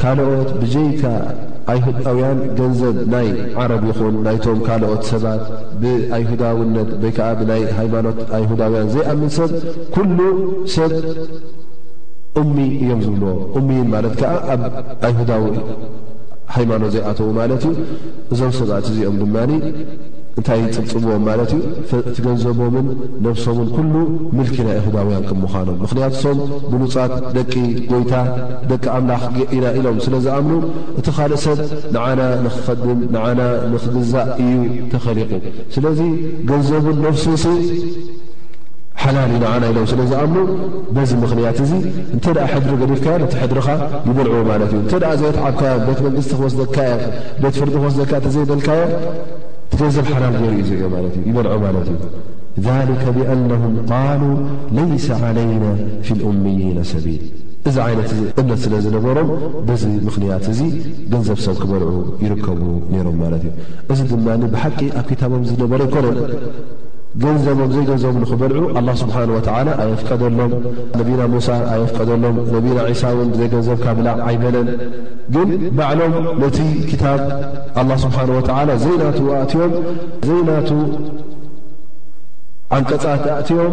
ካልኦት ብጀይካ ኣይሁዳውያን ገንዘብ ናይ ዓረብ ይኹን ናይቶም ካልኦት ሰባት ብኣይሁዳውነት ወይ ከኣ ብናይ ሃይማኖት ኣይሁዳውያን ዘይኣምን ሰብ ኩሉ ሰብ ኡሚ እዮም ዝብልዎ። ኡሚይን ማለት ከኣ ኣብ ኣይሁዳዊ ሃይማኖት ዘይኣተዉ ማለት እዩ። እዞም ሰባት እዚኦም ድማ እንታይ ይጽብጽብዎም ማለት እዩ እቲ ገንዘቦምን ነብሶምን ኩሉ ምልኪ ናይ ኣይሁዳውያን ከም ምዃኖም ምኽንያቱ ሶም ብሉጻት ደቂ ጎይታ ደቂ ኣምላኽ ኢና ኢሎም ስለ ዝኣምኑ፣ እቲ ኻልእ ሰብ ንዓና ንኽኸድም፣ ንዓና ንኽግዛእ እዩ ተኸሊቑ። ስለዚ ገንዘቡን ነፍሱንሲ ሓላል እዩ ንዓና ኢሎም ስለ ዝኣምኑ፣ በዚ ምኽንያት እዚ እንተ ሕድሪ ገዲፍካዮ ነቲ ሕድርኻ ይበልዕዎ ማለት እዩ። እንተ ዘየትዓብካዮም ቤት መንግስቲ ክወስደካ እየ፣ ቤት ፍርዲ ክወስደካ እንተ ዘይበልካዮ እቲ ገንዘብ ሓላል ገይሩ እዩ ዝርእዮ ማለት እዩ፣ ይበልዖ ማለት እዩ። ذሊከ ብኣነሁም ቃሉ ለይሰ ዓለይና ፊ ልኡምይነ ሰቢል እዚ ዓይነት እምነት ስለ ዝነበሮም በዚ ምኽንያት እዚ ገንዘብ ሰብ ክበልዑ ይርከቡ ነይሮም ማለት እዩ። እዚ ድማ ብሓቂ ኣብ ክታቦም ዝነበረ ኣይኮነን። ገንዘቦም ዘይገንዘቦም ንኽበልዑ ኣላህ ስብሓነ ወተዓላ ኣየፍቀደሎም። ነቢና ሙሳ ኣየፍቀደሎም፣ ነቢና ዒሳ እውን ብዘይገንዘብካ ብላዕ ኣይበለን። ግን ባዕሎም ነቲ ክታብ ኣላህ ስብሓነ ወተዓላ ዘይናቱ ኣእትዮም፣ ዘይናቱ ዓንቀፃት ኣእትዮም፣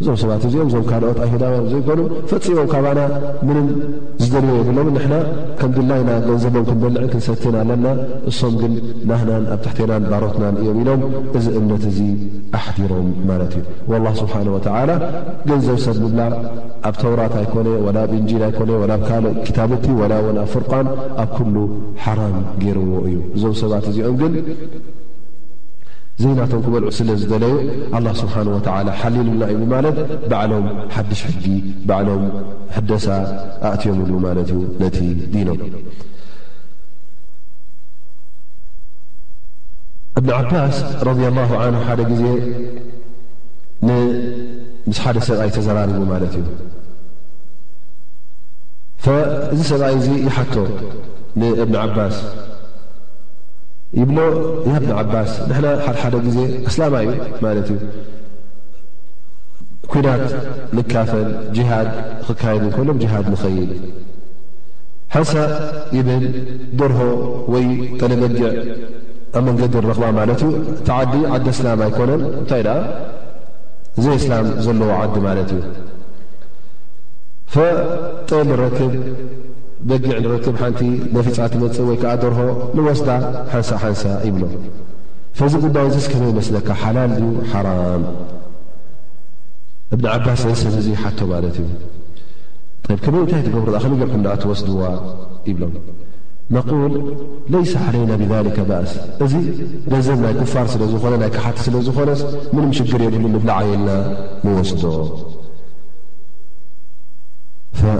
እዞም ሰባት እዚኦም እዞም ካልኦት ኣይሁዳውያን ዘይኮኑ ፈጺሞም ካባና ምንም ዝደልዮ የብሎምን ንሕና ከም ድላይና ገንዘቦም ክንበልዕን ክንሰትን ኣለና እሶም ግን ናህናን ኣብ ትሕቴናን ባሮትናን እዮም ኢሎም እዚ እምነት እዚ ኣሕዲሮም ማለት እዩ ወላ ስብሓን ወተዓላ ገንዘብ ሰብ ምብላዕ ኣብ ተውራት ኣይኮነ ወላ ብ እንጂል ኣይኮነ ወላ ብ ካልእ ክታብቲ ወላ እውን ኣብ ፍርቃን ኣብ ኩሉ ሓራም ገይርዎ እዩ እዞም ሰባት እዚኦም ግን ዘይናቶም ክበልዑ ስለ ዝደለዩ ኣላ ስብሓን ወላ ዓላ ሓሊሉና እዩ ብማለት ባዕሎም ሓድሽ ሕጊ ባዕሎም ሕደሳ ኣእትዮምሉ ማለት እዩ ነቲ ዲኖም እብን ዓባስ ረድ ላሁ ዓን ሓደ ግዜ ንምስ ሓደ ሰብኣይ ተዘራሪቡ ማለት እዩ እዚ ሰብኣይ እዚ ይሓቶ ንእብኒ ዓባስ ይብሎ እብኒ ዓባስ ንሕና ሓሓደ ግዜ ኣስላማ እዩ ማለት እዩ ኩናት ንካፈል ጅሃድ ክካየድ እንከሎ ጅሃድ ንኸይድ ሕሰ ይብል ደርሆ ወይ ጠለበጊዕ ኣብ መንገዲ ንረኽባ ማለት እዩ እቲ ዓዲ ዓዲ እስላም ኣይኮነን እንታይ ደኣ ዘይ እስላም ዘለዎ ዓዲ ማለት እዩ ፈጠል ንረክብ በጊዕ ንረክብ ሓንቲ ነፊፃ ትመፅእ ወይ ከዓ ደርሆ ንወስዳ ሓንሳ ሓንሳ ይብሎ ፈዚ ጉዳይ እዚስ ከመይ ይመስለካ ሓላል ድዩ ሓራም እብኒ ዓባስ ነዚ ሰብ እዚ ሓቶ ማለት እዩ ይ ከመይ እንታይ ትገብሩ ኣ ከመይ ገርኩም ድኣ ትወስድዋ ይብሎም ነቁል ለይሰ ዓለይና ብሊከ ባእስ እዚ ገንዘብ ናይ ኩፋር ስለ ዝኾነ ናይ ክሓቲ ስለ ዝኾነስ ምንም ሽግር የብሉ ንብላዓ የልና ንወስዶ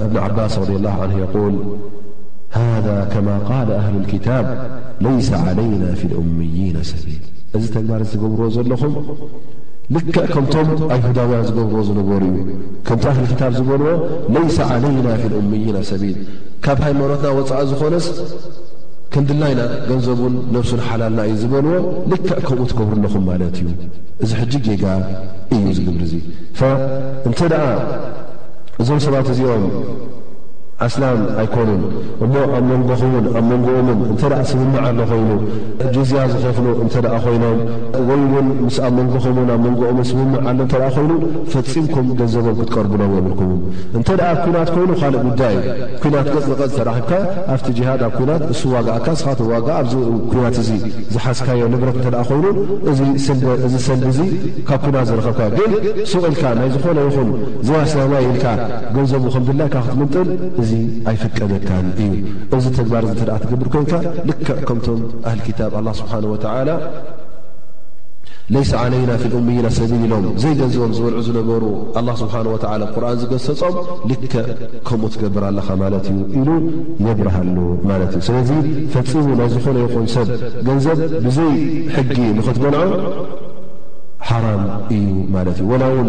እብኒ ዓባስ ረ ላ የል ሃ ከማ ቃል ኣህሉ ልክታብ ለይሰ ዓለይና ፊ ልእምይነ ሰቢል እዚ ተግባር እዚ ትገብርዎ ዘለኹም ልክዕ ከምቶም ኣይሁዳውያን ዝገብርዎ ዝነበሩ እዩ ከምቲ ኣህሊ ክታብ ዝበልዎ ለይሰ ዓለይና ፊ ልእምይነ ሰቢል ካብ ሃይማኖትና ወፃኢ ዝኾነስ ክንድላይና ገንዘቡን ነብሱን ሓላልና እዩ ዝበልዎ ልክዕ ከምኡ ትገብሩ ኣለኹም ማለት እዩ እዚ ሕጂ ጌጋ እዩ ዝግብሪ እዙ እንተ ደኣ እዞም ሰባት እዚኦም ኣስላም ኣይኮኑን እሞ ኣብ መንጎኹምን ኣብ መንጎኦምን እንተ ስምምዕ ኣሎ ኮይኑ ጂዝያ ዝኸፍሉ እንተ ኮይኖም ወይ ውን ምስ ኣብ መንጎኹምን ኣብ መንጎኦምን ስምምዕ ኣሎ እንተ ኮይኑ ፈጺምኩም ገንዘቦም ክትቀርቡሎም የብልኩምን እንተ ኩናት ኮይኑ ካልእ ጉዳይ እዩ ኩናት ገጽ ንቐጽ ተራኺብካ ኣብቲ ጂሃድ ኣብ ኩናት እሱ ዋጋኣካ እስኻ ትዋጋእ ኣብዚ ኩናት እዚ ዝሓዝካዮ ንብረት እንተ ኮይኑ እዚ ስልቢ እዚ ሰልቢ እዚ ካብ ኩናት ዝረኸብካዮ ግን ሱቕ ኢልካ ናይ ዝኾነ ይኹን ዘይኣስላማይ ኢልካ ገንዘቡ ከም ድላይካ ክትምንጥል እዚ ኣይፍቀደካን እዩ። እዚ ተግባር እዚ እንተ ትገብር ኮይንካ ልክዕ ከምቶም ኣህል ክታብ ኣላ ስብሓን ወተዓላ ለይሰ ዓለይና ፊ ልእምይና ሰቢል ኢሎም ዘይገንዝቦም ዝበልዑ ዝነበሩ ኣላ ስብሓን ወተዓላ ቁርን ዝገሰፆም ልክዕ ከምኡ ትገብር ኣለኻ ማለት እዩ ኢሉ የብርሃሉ ማለት እዩ ስለዚ ፈፂሙ ናይ ዝኾነ ይኹን ሰብ ገንዘብ ብዘይ ሕጊ ንኽትበልዖ ሓራም እዩ ማለት እዩ ወላ ውን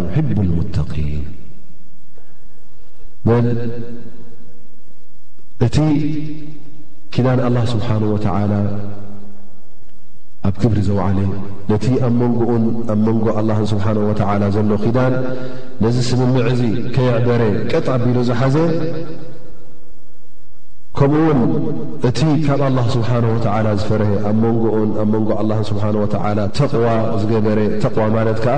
ዩሕቡ ልሙተቒን በል እቲ ኪዳን ኣላ ስብሓን ወተዓላ ኣብ ክብሪ ዘውዓለ ነቲ ኣብ መንጎኡን ኣብ መንጎ ኣላ ስብሓን ወተዓላ ዘሎ ኪዳን ነዚ ስምምዕ እዚ ከየዕበረ ቀጥ ኣቢሉ ዝሓዘ ከምኡ ውን እቲ ካብ ኣላ ስብሓን ወተዓላ ዝፈረሀ ኣብ መንጎኡን ኣብ መንጎ ኣላ ስብሓን ወተዓላ ተቕዋ ዝገበረ ተቕዋ ማለት ከዓ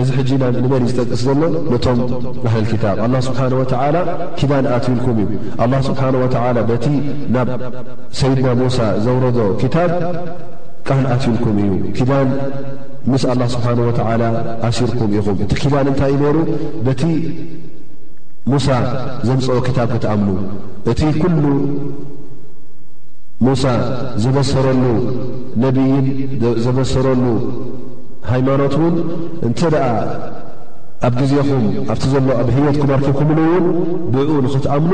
እዚ ሕጂ ኢማም ኢብኒ መሪ ዝጠቅስ ዘሎ ነቶም ኣህለል ኪታብ ኣላህ ስብሓነሁ ወተዓላ ኪዳን ኣትዩልኩም እዩ። ኣላህ ስብሓነሁ ወተዓላ በቲ ናብ ሰይድና ሙሳ ዘውረዶ ኪታብ ቃል ኣትዩልኩም እዩ። ኪዳን ምስ ኣላህ ስብሓነሁ ወተዓላ ኣሲርኩም ኢኹም። እቲ ኪዳን እንታይ እዩ ነይሩ? በቲ ሙሳ ዘምጽኦ ኪታብ ክትኣምኑ እቲ ኩሉ ሙሳ ዘበሰረሉ ነብይን ዘበሰረሉ ሃይማኖት ውን እንተ ኣብ ግዜኹም ኣብቲ ዘሎ ኣብ ህይወትኩም ኣርኪብኩምሉ ውን ብእኡ ንኽትኣምኑ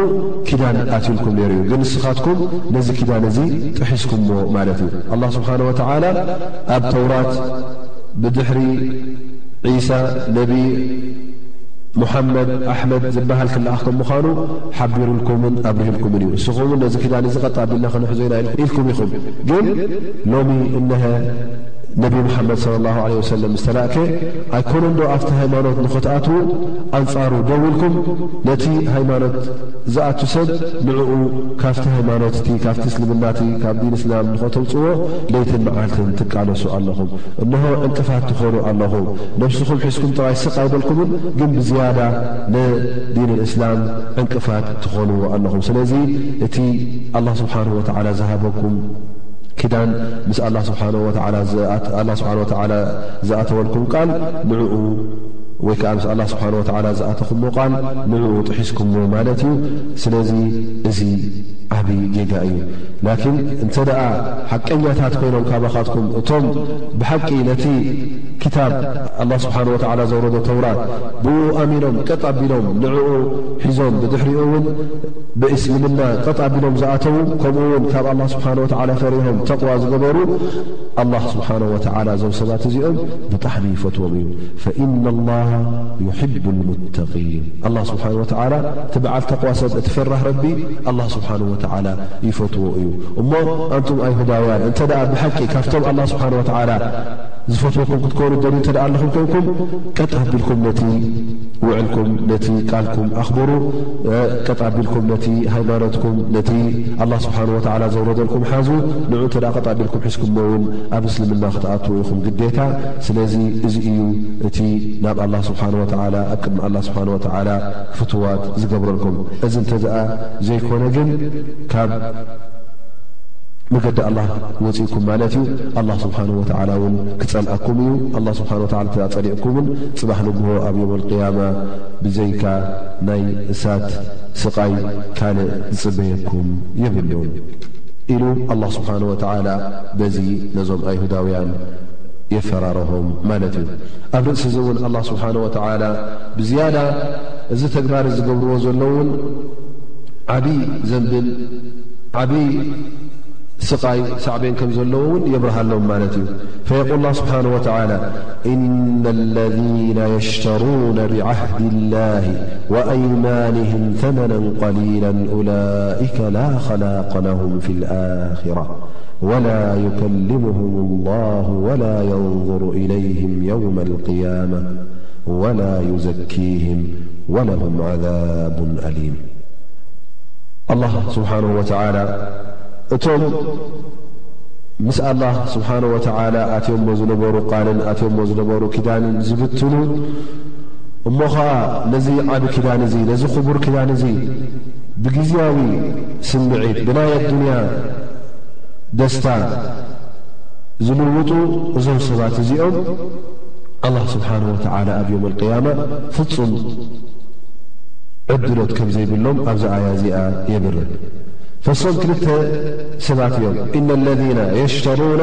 ኪዳን ኣትዩልኩም ነይሩ እዩ ግን ንስኻትኩም ነዚ ኪዳን እዚ ጥሒስኩምዎ ማለት እዩ ኣላ ስብሓን ወተዓላ ኣብ ተውራት ብድሕሪ ዒሳ ነቢ ሙሓመድ ኣሕመድ ዝበሃል ክልኣኽ ከም ምዃኑ ሓቢሩልኩምን ኣብርህልኩምን እዩ ንስኹም እውን ነዚ ኪዳን እዚ ቀጣቢልና ክንሕዞ ኢና ኢልኩም ኢኹም ግን ሎሚ እነሀ ነቢ መሓመድ ሰለላሁ ዓለይሂ ወሰለም ምስ ተላእከ ኣይኮነንዶ ኣብቲ ሃይማኖት ንኽትኣትዉ ኣንጻሩ ደው ኢልኩም? ነቲ ሃይማኖት ዝኣቱ ሰብ ንዕኡ ካብቲ ሃይማኖት እቲ ካብቲ እስልምና እቲ ካብ ዲን እስላም ንኸተውጽዎ ለይትን መዓልትን ትቃለሱ ኣለኹም። እንሆ ዕንቅፋት ትኾኑ ኣለኹም። ነብስኹም ሒዝኩም ጥራይ ስቕ ኣይበልኩምን ግን ብዝያዳ ንዲን እስላም ዕንቅፋት ትኾንዎ ኣለኹም። ስለዚ እቲ ኣላህ ስብሓነሁ ወተዓላ ዝሃበኩም ኪዳን ምስ ኣላህ ስብሓነሁ ወተዓላ ኣላህ ስብሓነሁ ወተዓላ ዝኣተወልኩም ቃል ንዕኡ ወይ ከኣ ምስ ኣላህ ስብሓነሁ ወተዓላ ዝኣተኹሞ ቃል ንዕኡ ጥሒስኩሞ ማለት እዩ። ስለዚ እዚ ዓቢ ጌጋ እዩ። ላኪን እንተ ደኣ ሓቀኛታት ኮይኖም ካባኻትኩም እቶም ብሓቂ ነቲ ክታብ ኣላህ ስብሓነሁ ወተዓላ ዘውረዶ ተውራት ብእኡ ኣሚኖም ቀጥ ኣቢሎም ንዕኡ ሒዞም ብድሕሪኡ እውን ብእስልምና ቀጥ ኣቢሎም ዝኣተዉ ከምኡ ውን ካብ ኣላህ ስብሓን ወተዓላ ፈሪሆም ተቕዋ ዝገበሩ ኣላህ ስብሓን ወተዓላ እዞም ሰባት እዚኦም ብጣዕሚ ይፈትዎም እዩ ፈኢነ ላሃ ዩሕቡ ልሙተቒን ኣላህ ስብሓን ወተዓላ እቲ በዓል ተቕዋ ሰብ እቲ ፈራህ ረቢ ኣላህ ስብሓን ወተዓላ ይፈትዎ እዩ እሞ ኣንቱም ኣይሁዳውያን እንተ ደኣ ብሓቂ ካብቶም ኣላህ ስብሓን ወተዓላ ዝፈትወኩም ክትኮኑ ደል እንተ ኣለኹም ኮንኩም ቀጥ ኣቢልኩም ነቲ ውዕልኩም ነቲ ቃልኩም ኣኽብሩ ቀጥ ኣቢልኩም ነቲ ሃይማኖትኩም ነቲ ኣላህ ስብሓነሁ ወተዓላ ዘውረደልኩም ሓዙ፣ ንዑ እንተ ቀጥ ኣቢልኩም ሒዝኩሞ እውን ኣብ እስልምና ክትኣትዉ ኢኹም ግዴታ። ስለዚ እዚ እዩ እቲ ናብ ኣላህ ስብሓነሁ ወተዓላ ኣብ ቅድሚ ኣላህ ስብሓነሁ ወተዓላ ፍቱዋት ዝገብረልኩም። እዚ እንተ ዘይኮነ ግን ካብ መገዲ ኣላህ ወጺእኩም ማለት እዩ። ኣላህ ስብሓነሁ ወተዓላ እውን ክጸልኣኩም እዩ። ኣላህ ስብሓነሁ ወተዓላ እንተ ጸሊኡኩምን ጽባሕ ንግሆ ኣብ የውመል ቅያማ ብዘይካ ናይ እሳት ስቓይ ካልእ ዝጽበየኩም የብሉን። ኢሉ ኣላህ ስብሓነሁ ወተዓላ በዚ ነዞም ኣይሁዳውያን የፈራርሆም ማለት እዩ። ኣብ ርእሲ እዚ እውን ኣላህ ስብሓነሁ ወተዓላ ብዝያዳ እዚ ተግባር ዝገብርዎ ዘለዉ እውን ዓብዪ ዘንብን ዓብዪ ስቓይ ሳዕቤን ከም ዘለዎ እውን የብርሃሎም ማለት እዩ። ፈየቁል ላህ ስብሓነሁ ወተዓላ ኢነ ለዚነ يشترون بعهد الله وأيمانهم ثمنا قليلا أولئك لا خلاقنهم في الآخرة ولا يكلمهم الله ولا ينظر إليهم يوم القيامة ولا يزكيهم ولهم عذاب أليمالله سبحانه وتعالى እቶም ምስ ኣላህ ስብሓነሁ ወተዓላ ኣትዮሞ ዝነበሩ ቃልን ኣትዮሞ ዝነበሩ ኪዳንን ዝብትኑ እሞ ኸኣ ነዚ ዓቢ ኪዳን እዚ ነዚ ክቡር ኪዳን እዚ ብግዝያዊ ስምዒት ብናይ ኣዱንያ ደስታ ዝልውጡ እዞም ሰባት እዚኦም ኣላህ ስብሓነሁ ወተዓላ ኣብ ዮም ኣልቅያማ ፍጹም ዕድሎት ከም ዘይብሎም ኣብዛ ኣያ እዚኣ የብርህ ፈሶም ክልተ ሰባት እዮም እነ ለذነ የሽተሩነ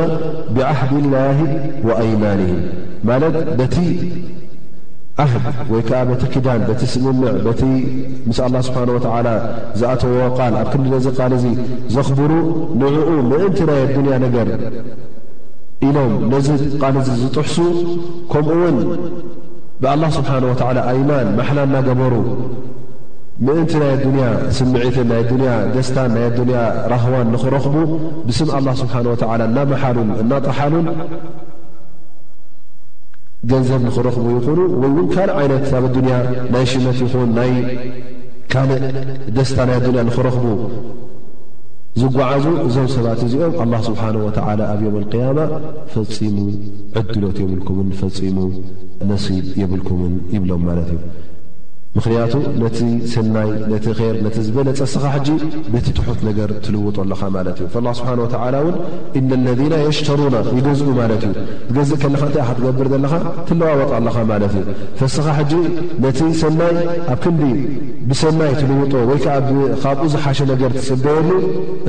ብዓህድ ላሂ ወኣይማንህም ማለት በቲ ዓህድ ወይ ከዓ በቲ ኪዳን በቲ ስምምዕ በቲ ምስ ኣላ ስብሓን ወተዓላ ዝኣተዎ ቃል ኣብ ክንዲ ነዚ ቃል እዚ ዘኽብሩ ንዕኡ ምእንቲ ናይ ኣዱንያ ነገር ኢሎም ነዚ ቃል እዚ ዝጥሕሱ ከምኡ እውን ብኣላ ስብሓን ወተዓላ ኣይማን ማሓላ እናገበሩ ምእንቲ ናይ ኣዱንያ ስምዒትን ናይ ኣዱንያ ደስታን ናይ ኣዱንያ ራህዋን ንኽረኽቡ ብስም ኣላህ ስብሓን ወተዓላ እናመሓሉን እናጠሓሉን ገንዘብ ንኽረኽቡ ይኹኑ ወይ እውን ካልእ ዓይነት ኣብ ኣዱንያ ናይ ሽመት ይኹን ናይ ካልእ ደስታ ናይ ኣዱንያ ንኽረኽቡ ዝጓዓዙ እዞም ሰባት እዚኦም ኣላ ስብሓን ወተዓላ ኣብ ዮም ኣልቅያማ ፈፂሙ ዕድሎት የብልኩምን ፈፂሙ ነሲብ የብልኩምን ይብሎም ማለት እዩ ምኽንያቱ ነቲ ሰናይ ነቲ ኼር ነቲ ዝበለጸ እስኻ ሕጂ በቲ ትሑት ነገር ትልውጦ ኣለኻ ማለት እዩ። ፈላህ ስብሓነ ወተዓላ እውን ኢነ ለዚነ የሽተሩና ይገዝኡ ማለት እዩ። ትገዝእ ከለኻ እንታይ ኢኻ ትገብር ዘለኻ ትለዋወጥ ኣለኻ ማለት እዩ። ፈስኻ ሕጂ ነቲ ሰናይ ኣብ ክንዲ ብሰናይ ትልውጦ ወይ ከኣ ብካብኡ ዝሓሸ ነገር ትጽበየሉ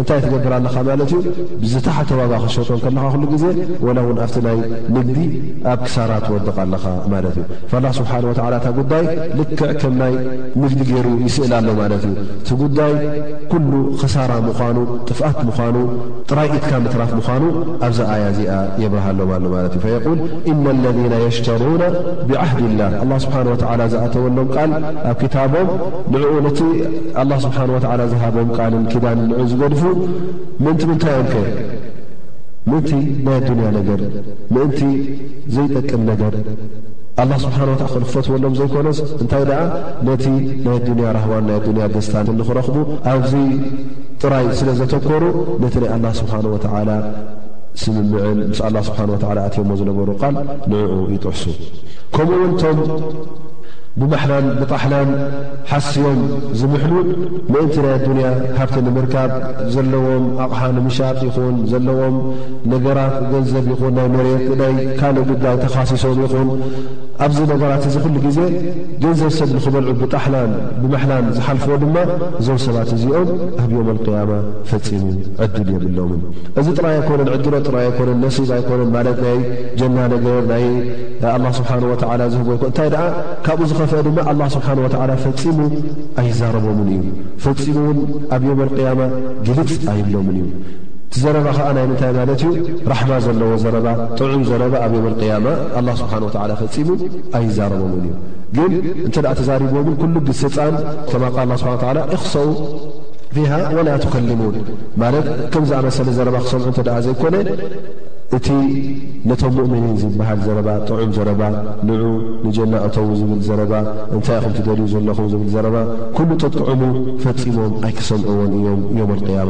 እንታይ ትገብር ኣለኻ ማለት እዩ። ብዝተሓተ ዋጋ ክትሸጦ ከለኻ ኩሉ ግዜ ወላ እውን ኣብቲ ናይ ንግዲ ኣብ ክሳራ ትወድቕ ኣለኻ። ማለት እዩ ፋላ ስብሓን ወተላ እታ ጉዳይ ልክዕ ከም ናይ ንግዲ ገይሩ ይስእላ ኣሎ ማለት እዩ እቲ ጉዳይ ኩሉ ክሳራ ምዃኑ ጥፍኣት ምዃኑ ጥራይ ኢትካ ምትራፍ ምዃኑ ኣብዛ ኣያ እዚኣ የብርሃሎም ኣሎ ማለት እዩ ፈየቁል እና ለذና የሽተሩና ብዓህድ ላ ኣላ ስብሓን ወተላ ዝኣተወሎም ቃል ኣብ ክታቦም ንኡ ነቲ ኣላ ስብሓን ወተላ ዝሃቦም ቃልን ኪዳን ንዑ ዝገድፉ ምእንቲ ምንታይ እዮም ከ ምእንቲ ናይ ኣዱንያ ነገር ምእንቲ ዘይጠቅም ነገር ኣላ ስብሓን ወ ክንክፈትወሎም ዘይኮነስ እንታይ ደኣ ነቲ ናይ ኣዱንያ ራህዋን ናይ ኣዱንያ ደስታን ንኽረኽቡ ኣብዚ ጥራይ ስለ ዘተኮሩ ነቲ ናይ ኣላ ስብሓን ወተዓላ ስምምዕን ምስ ኣላ ስብሓን ወተዓላ ኣትዮሞ ዝነበሩ ቃል ንዕኡ ይጥሕሱ ከምኡ እውን እቶም ብማሕላን ብጣሕላን ሓስዮም ዝምሕሉ ምእንቲ ናይ ኣዱንያ ሃብቲ ንምርካብ ዘለዎም ኣቕሓ ንምሻጥ ይኹን ዘለዎም ነገራት ገንዘብ ይኹን ናይ መሬት ናይ ካልእ ጉዳይ ተኻሲሶም ይኹን ኣብዚ ነገራት እዚ ኩሉ ግዜ ገንዘብ ሰብ ንክበልዑ ብጣሕላን ብመሕላን ዝሓልፍዎ ድማ እዞም ሰባት እዚኦም ኣብ ዮም ኣልቅያማ ፈፂሙ ዕድል የብሎምን። እዚ ጥራይ ኣይኮነን ዕድሎ ጥራይ ኣይኮነን ነሲብ ኣይኮነን ማለት ናይ ጀና ነገር ናይ ኣላ ስብሓን ወተዓላ ዝህቦ ይኮን እንታይ ደኣ ካብኡ ዝኸፍአ ድማ ኣላ ስብሓን ወተዓላ ፈፂሙ ኣይዛረቦምን እዩ ፈፂሙ እውን ኣብ ዮም ኣልቅያማ ግልፅ ኣይብሎምን እዩ። እቲ ዘረባ ከኣ ናይ ምንታይ ማለት እዩ ራሕማ ዘለዎ ዘረባ ጥዑም ዘረባ ኣብ የውመል ቅያማ ኣላህ ስብሓነሁ ወተዓላ ፈጺሙ ኣይዛረቦምን እዩ ግን እንተድኣ ተዛሪብዎምን ኩሉ ግስ ህጻን ከማ ቃል ኣላህ ስብሓነሁ ወተዓላ እኽሰው ፊሃ ወላ ቱከሊሙን ማለት ከም ዝኣመሰለ ዘረባ ክሰምዑ እንተድኣ ዘይኮነ እቲ ነቶም ሙእምኒን ዝበሃል ዘረባ ጥዑም ዘረባ ንዑ ንጀና እተዉ ዝብል ዘረባ እንታይ ኢኹም ትደልዩ ዘለኹም ዝብል ዘረባ ኩሉ ጥጥዑሙ ፈጺሞም ኣይክሰምዕዎን እዮም ዮም ኣልቅያማ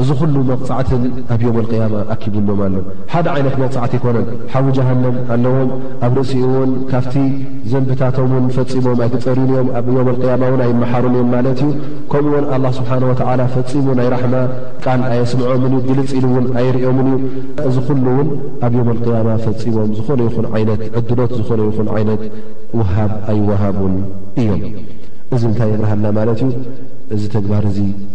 እዚ ኹሉ መቕጻዕቲ ኣብ ዮም ኣልቅያማ ኣኪቡሎም ኣሎ። ሓደ ዓይነት መቕጻዕቲ ኣይኮነን። ሓዊ ጀሃነም ኣለዎም፣ ኣብ ርእሲኡ'ውን ካብቲ ዘንብታቶም'ውን ፈጺሞም ኣይትጸርዩን እዮም፣ ኣብ ዮም ኣልቅያማ'ውን ኣይመሓሩን እዮም ማለት እዩ። ከምኡ'ውን ኣላህ ስብሓነሁ ወተዓላ ፈጺሙ ናይ ራሕማ ቃል ኣየስምዖምን እዩ፣ ግልጽ ኢሉ'ውን ኣይርእዮምን እዩ። እዚ ኹሉ'ውን ኣብ ዮም ኣልቅያማ ፈጺሞም ዝኾነ ይኹን ዓይነት ዕድሎት ዝኾነ ይኹን ዓይነት ውሃብ ኣይወሃቡን እዮም። እዚ እንታይ የብርሃልና ማለት እዩ? እዚ ተግባር'ዚ።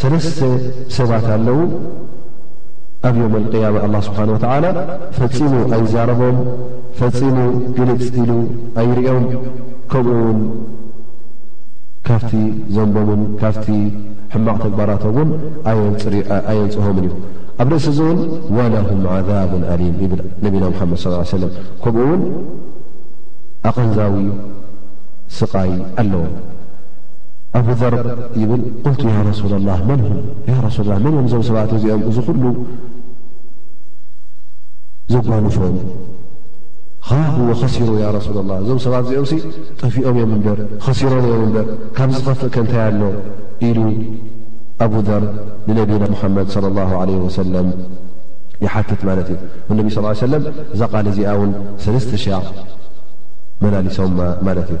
ሰለስተ ሰባት ኣለዉ ኣብ ዮም ኣልቅያማ ኣላህ ስብሓን ወተዓላ ፈጺሙ ኣይዛረቦም ፈጺሙ ግልጽ ኢሉ ኣይርእዮም ከምኡ እውን ካብቲ ዘንቦምን ካብቲ ሕማቕ ተግባራቶም እውን ኣየንጽሆምን እዩ ኣብ ርእሲ እዚ እውን ወለሁም ዓዛብ ኣሊም ይብል ነቢና ሙሓመድ ስ ሰለም ከምኡ እውን ኣቐንዛዊ ስቓይ ኣለዎም ኣቡዘር ይብል ቁልቱ ያ ረሱላ ላህ መን ሁም ያ ረሱል ላህ መን እዮም እዞም ሰባት እዚኦም እዚ ኩሉ ዘጓንፎም ኻቡ ወኸሲሩ ያ ረሱላ ላህ እዞም ሰባት እዚኦምሲ ጠፊኦም እዮም እምበር ኸሲሮም እዮም እምበር ካብ ዝኸፍእ ከ እንታይ ኣሎ ኢሉ ኣቡዘር ንነቢና ሙሓመድ ለ ላሁ ለ ወሰለም ይሓትት ማለት እዩ ወነቢ ስ ሰለም እዛ ቃል እዚኣ እውን ሰለስተ ሻዕ መላሊሶማ ማለት እዩ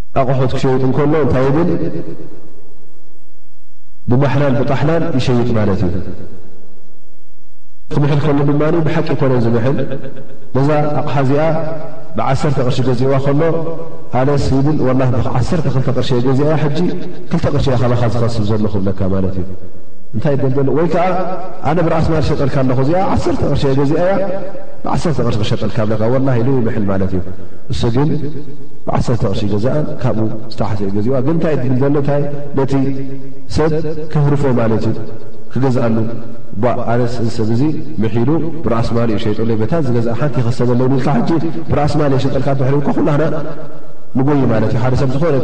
ኣቕሑት ክሸይጥ እንከሎ እንታይ ይብል ብማሕላን ብጣሕላን ይሸይጥ ማለት እዩ ክምሕል ከሉ ድማ ብሓቂ ኮነ ዝምሕል ነዛ ኣቕሓ እዚኣ ብዓሰርተ ቅርሺ ገዚእዋ ከሎ ኣለስ ይብል ወላ ዓሰርተ ክልተ ቅርሺ የ ገዚኣ ሕጂ ክልተ ቅርሺ እያ ካባኻ ዝኸስብ ዘለ ክብለካ ማለት እዩ እንታይ ይበልዘሎ ወይ ከዓ ኣነ ብርኣስማል ሸጠልካ ኣለኹ እዚኣ ዓሰርተ ቅርሺ የ ገዚኣ እያ ብዓሰርተ ቅርሺ ክሸጠልካ ብለካ ወላ ኢሉ ይምሕል ማለት እዩ እሱ ግን ዓሰርተ ቅርሺ ገዛኣን ካብኡ ዝተሓሰዩ ገዚእዋ ግን እንታይ ትብል ዘሎ እታይ ነቲ ሰብ ከህርፎ ማለት እዩ ክገዝኣሉ ጓእ ኣነስ እዚ ሰብ እዚ ምሒሉ ብራእሲ ማል እዩ ሸይጠለይ በታ ዝገዝኣ ሓንቲ ይኸሰበለይ ኢልካ ሕጂ ብራእሲ ማል የሸጠልካ ድሕሪ እኳ ኩላህና ንጎይ ማለት እዩ ሓደ ሰብ ዝኾነ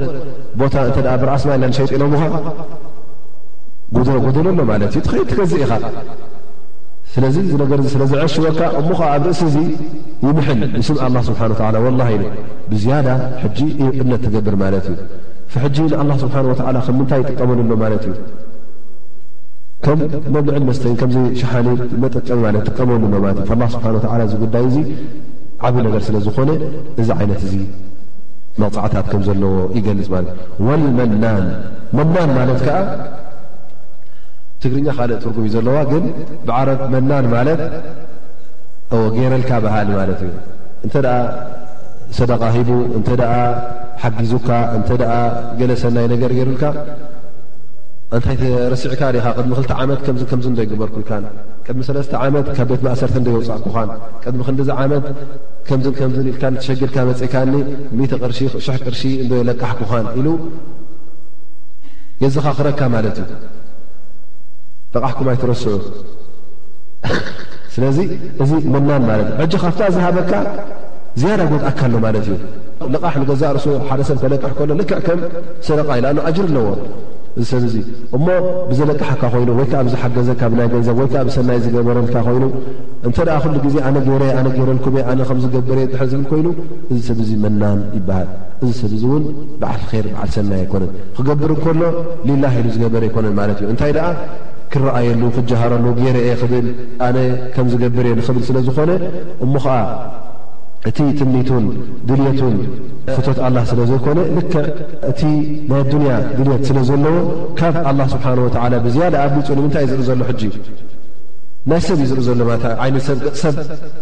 ቦታ እንተ ብራእሲ ማል ኢና ንሸይጥ ኢሎምኻ ጉድሮ ጎደሎ ኣሎ ማለት እዩ ትኸይድ ትገዝእ ኢኻ ስለዚ እዚ ነገር እዚ ስለ ዝዐሽወካ እሞ ኸዓ ኣብ ርእሲ እዚ ይምሕል ብስም ኣላህ ስብሓን ወተዓላ ወላሂ ኢሉ ብዝያዳ ሕጂ እዩ እምነት ትገብር ማለት እዩ ፍሕጂ ንኣላህ ስብሓን ወተዓላ ከም ምንታይ ይጥቀመሉ ኣሎ ማለት እዩ ከም መብልዕን መስተይን ከምዚ ሸሓኒ መጠጠቢ ማለት ጥቀመሉ ኣሎ ማለት እዩ ኣላህ ስብሓን ወተዓላ እዚ ጉዳይ እዚ ዓብዪ ነገር ስለ ዝኾነ እዚ ዓይነት እዚ መቕፃዕታት ከም ዘለዎ ይገልፅ ማለት እዩ ወልመናን መናን ማለት ከዓ ትግርኛ ካልእ ትርጉም እዩ ዘለዋ ግን ብዓረብ መናን ማለት እወ ገይረልካ በሃሊ ማለት እዩ እንተ ሰደቃ ሂቡ እንተ ሓጊዙካ እንተ ገለ ሰናይ ነገር ገይሩልካ እንታይ ረስዕካ ዲኻ ቅድሚ ክልተ ዓመት ከምዚ ከምዚ ዶ ይግበርኩልካን ቅድሚ ሰለስተ ዓመት ካብ ቤት ማእሰርቲ ዶ የውፃእኩኻን ቅድሚ ክንዲዚ ዓመት ከምዚ ከምዚ ኢልካ ተሸግርካ መፅእካኒ ሚተ ቅርሺ ሽሕ ቅርሺ እንዶ የለቃሕኩኻን ኢሉ የዘኻኽረካ ማለት እዩ ለቓሕኩም ኣይትረስዑ ስለዚ እዚ ምናን ማለት እዩ። ሕጂ ካብታ ዝሃበካ ዝያዳ ጎድኣካ ኣሎ ማለት እዩ። ልቓሕ ንገዛእ ርእሱ ሓደ ሰብ ከለቅሕ ከሎ ልክዕ ከም ሰረቓ እዩ። ልኣኑ ኣጅሪ ኣለዎ እዚ ሰብ እዚ እሞ ብዘለቅሓካ ኮይኑ ወይ ከኣ ብዝሓገዘካ ብናይ ገንዘብ ወይ ከኣ ብሰናይ ዝገበረልካ ኮይኑ እንተ ደኣ ኩሉ ግዜ ኣነ ገይረ ኣነ ገይረልኩም እየ ኣነ ከም ዝገብር እየ ድሕር ዝብል ኮይኑ እዚ ሰብ እዚ መናን ይበሃል። እዚ ሰብ እዚ እውን በዓል ኼር በዓል ሰናይ ኣይኮነን። ክገብር እንከሎ ሊላህ ኢሉ ዝገበር ኣይኮነን ማለት እዩ። እንታይ ደኣ ክረኣየሉ ክጀሃረሉ ገይረ እየ ክብል ኣነ ከም ዝገብር እየ ንክብል ስለ ዝኾነ እሞ ኸኣ እቲ ትምኒቱን ድልየቱን ፍቶት ኣላህ ስለ ዘይኮነ ልክዕ እቲ ናይ ኣዱንያ ድልየት ስለ ዘለዎ ካብ ኣላህ ስብሓን ወተዓላ ብዝያዳ ኣብሊፁ ንምንታይ እዩ ዝርኢ ዘሎ ሕጂ ናይ ሰብ እዩ ዝርኢ ዘሎ ማለት ዓይኒ ሰብ ገፅ ሰብ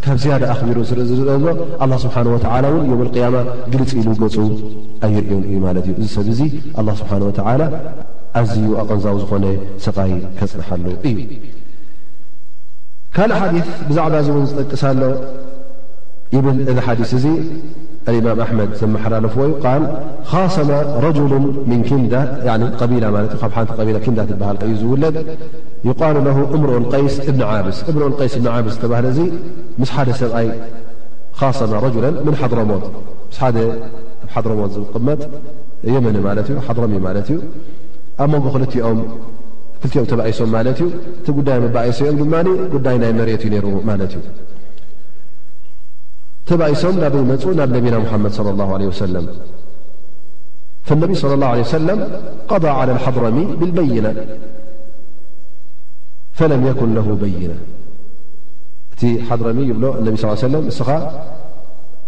ካብ ዝያዳ ኣኽቢሩ ስለ ዝርኢ ዘሎ ኣላህ ስብሓን ወተዓላ እውን ዮም ልቅያማ ግልፂ ኢሉ ገፁ ኣይርእዮን እዩ ማለት እዩ እዚ ሰብ እዚ ኣላህ ስብሓን ወተዓላ ኣዝዩ ኣቐንዛዊ ዝኾነ ስቓይ ከጽንሓሉ እዩ። ካልእ ሓዲስ ብዛዕባ እዚ እውን ዝጠቅስ ኣሎ ይብል እዚ ሓዲስ እዚ ኣልእማም ኣሕመድ ዘመሓላለፍዎ እዩ ቃል ኻሰመ ረጅሉ ምን ኪንዳ ቀቢላ ማለት እዩ ካብ ሓንቲ ቀቢላ ኪንዳ ትበሃል እዩ ዝውለድ ይቃሉ ለሁ እምርኡ ቀይስ እብኒ ዓብስ እምርኡ ቀይስ እብኒ ዓብስ ዝተባህለ እዚ ምስ ሓደ ሰብኣይ ኻሰመ ረጅለን ምን ሓድሮሞት ምስ ሓደ ኣብ ሓድሮሞት ዝቕመጥ የመኒ ማለት እዩ ሓድሮሚ ማለት እዩ ኣብ መንጎ ክልቲኦም ክልቲኦም ተባኢሶም ማለት እዩ እቲ ጉዳይ መባኣይሶኦም ድማ ጉዳይ ናይ መሬት እዩ ነይሩ ማለት እዩ ተባኢሶም ናበይ መፁ ናብ ነቢና ሙሓመድ صለ ላሁ ለ ወሰለም ፈነቢ صለ ላሁ ለ ሰለም ቀض ዓላ ሓድረሚ ብልበይና ፈለም የኩን ለሁ በይና እቲ ሓድረሚ ይብሎ እነቢ ስ ሰለም እስኻ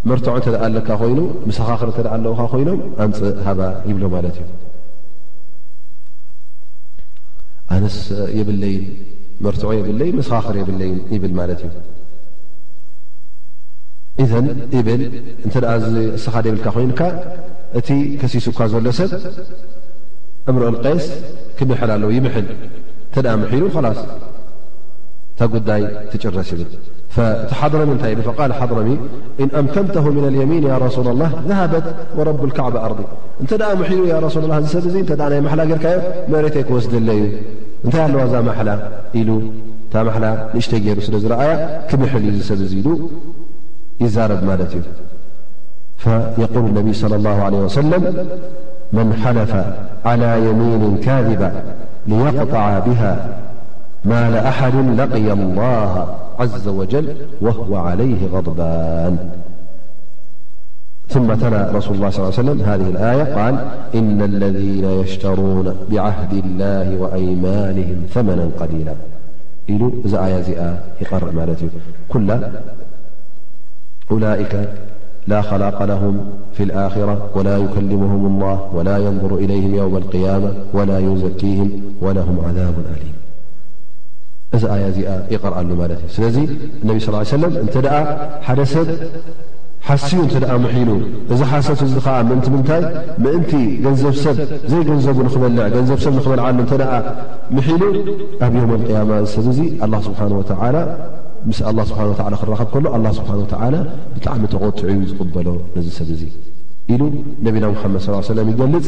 መርትዖ እንተ ኣለካ ኮይኑ መሰኻኽር እተ ኣለዉካ ኮይኖም ኣምፅእ ሃባ ይብሎ ማለት እዩ ኣነስ የብለይ መርትዖ የብለይ መሰኻኽር የብለይ ይብል ማለት እዩ እዘን ይብል እንተ እስኻ ደብልካ ኮይንካ እቲ ከሲሱ እኳ ዘሎ ሰብ እምርኦ ቀይስ ክምሕል ኣለዉ ይምሕል እተ ምሒሉ ላስ እታ ጉዳይ ትጭረስ ይብል حضر فال حضرم إن أمتمته من اليمين يا رسول الله ذهبت ورب الكعب أرض نت مح ا رسول الله ب حل ر مرتكوس لو محل ناشت ر ل رأي كمحل ب يزرب فيقول النبي صلى الله عليه وسلم من حلف على يمين كاذب ليقطع بها مال أحد لقي الله جوه عليه بم لىرسولال ل ذآياإن الذين يشترون بعهد الله وأيمانهم ثمنا قليلألئ لا خلق لهم فيالخرة ولا يكلمهم الله ولا ينظر إليهم يومالقيام ولا يزكيهم ወለሁም ዓዛቡ ኣሊም እዚ ኣያ እዚኣ ይቐርኣሉ ማለት እዩ ስለዚ እነቢ ስ ሰለም እንተ ደኣ ሓደ ሰብ ሓስዩ እንተ ደኣ ምሒሉ እዚ ሓሰት እዚ ከዓ ምእንቲ ምንታይ ምእንቲ ገንዘብ ሰብ ዘይገንዘቡ ንኽበልዕ ገንዘብ ሰብ ንኽበልዓሉ እንተ ደኣ ምሒሉ ኣብ ዮም ኣልቅያማ እዚ ሰብ እዙ ኣላ ስብሓን ወተዓላ ምስ ኣላ ስብሓን ወተዓላ ክራኸብ ከሎ ኣላ ስብሓን ወተዓላ ብጣዕሚ ተቖጥዑ እዩ ዝቕበሎ ነዚ ሰብ እዙ ኢሉ ነቢና ሙሓመድ ስ ሰለም ይገልፅ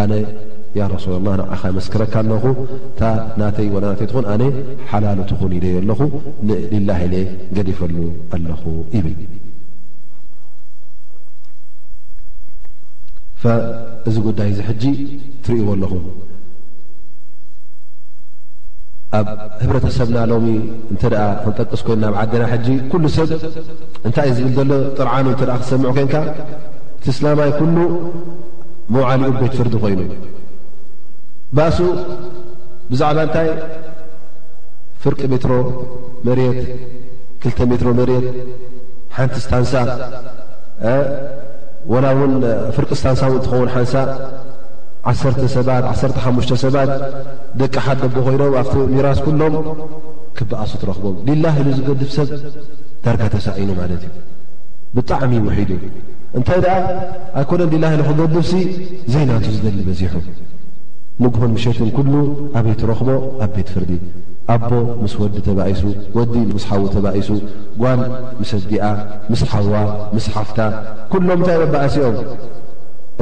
ኣነ ያ ረሱላ ላህ ንዓኻ የመስክረካ ኣለኹ እታ ናተይ ዋላ ናተይ ትኹን ኣነ ሓላሉ ትኹን ኢለዮ ኣለኹ ንሊላህ ኢለ ገዲፈሉ ኣለኹ ይብል እዚ ጉዳይ እዚ ሕጂ ትርእይዎ ኣለኹም ኣብ ህብረተሰብና ሎሚ እንተ ክንጠቅስ ኮይና ኣብ ዓድና ሕጂ ኩሉ ሰብ እንታይ እዩ ዝብል ዘሎ ጥርዓኑ እተ ክሰምዑ ኮንካ እቲ እስላማይ ኩሉ መውዓሊኡ ቤት ፍርዲ ኮይኑ ባእሱ ብዛዕባ እንታይ ፍርቂ ሜትሮ መሬት ክልተ ሜትሮ መሬት ሓንቲ ስታንሳ ወላ እውን ፍርቂ ስታንሳ እውን ትኸውን ሓንሳ ዓሰርተ ሰባት ዓሰርተ ሓሙሽተ ሰባት ደቂ ሓ ደቦ ኮይኖም ኣብቲ ሚራስ ኩሎም ክበኣሱ ትረኽቦም ሊላ ኢሉ ዝገድፍ ሰብ ዳርጋ ተሳኢኑ ማለት እዩ ብጣዕሚ ውሒዱ እንታይ ደኣ ኣይኮነን ዲላሂ ንኽገብርሲ ዘይናቱ ዝደሊ በዚሑ ንግሆን ምሸትን ኩሉ ኣበይ ትረኽቦ ኣብ ቤት ፍርዲ ኣቦ ምስ ወዲ ተባኢሱ ወዲ ምስ ሓዉ ተባኢሱ ጓል ምስ ኣዲኣ ምስ ሓዋ ምስ ሓፍታ ኩሎም እንታይ መባኣሲኦም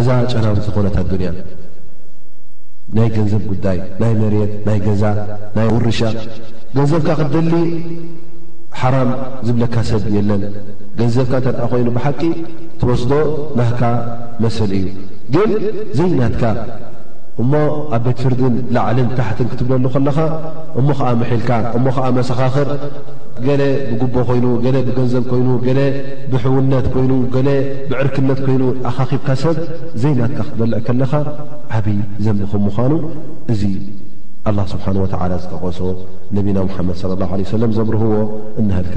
እዛ ጨናዊት ዝኾነት ኣዱንያ ናይ ገንዘብ ጉዳይ ናይ መሬት ናይ ገዛ ናይ ውርሻ ገንዘብካ ክትደሊ ሓራም ዝብለካ ሰብ የለን ገንዘብካ እንተደኣ ኮይኑ ብሓቂ ትወስዶ ናህካ መሰል እዩ ግን ዘይናትካ እሞ ኣብ ቤት ፍርድን ላዕልን ታሕትን ክትብለሉ ከለኻ እሞ ኸዓ ምሒልካ እሞ ኸዓ መሰኻኽር ገለ ብጉቦ ኮይኑ ገለ ብገንዘብ ኮይኑ ገለ ብሕውነት ኮይኑ ገለ ብዕርክነት ኮይኑ ኣኻኺብካ ሰብ ዘይናትካ ክትበልዕ ከለኻ ዓብዪ ዘንቢ ከም ምዃኑ እዚ ኣላ ስብሓን ወተዓላ ዝጠቐሶ ነቢና ሙሓመድ ስለ ላሁ ዓለ ሰለም ዘብርህዎ እነሀልካ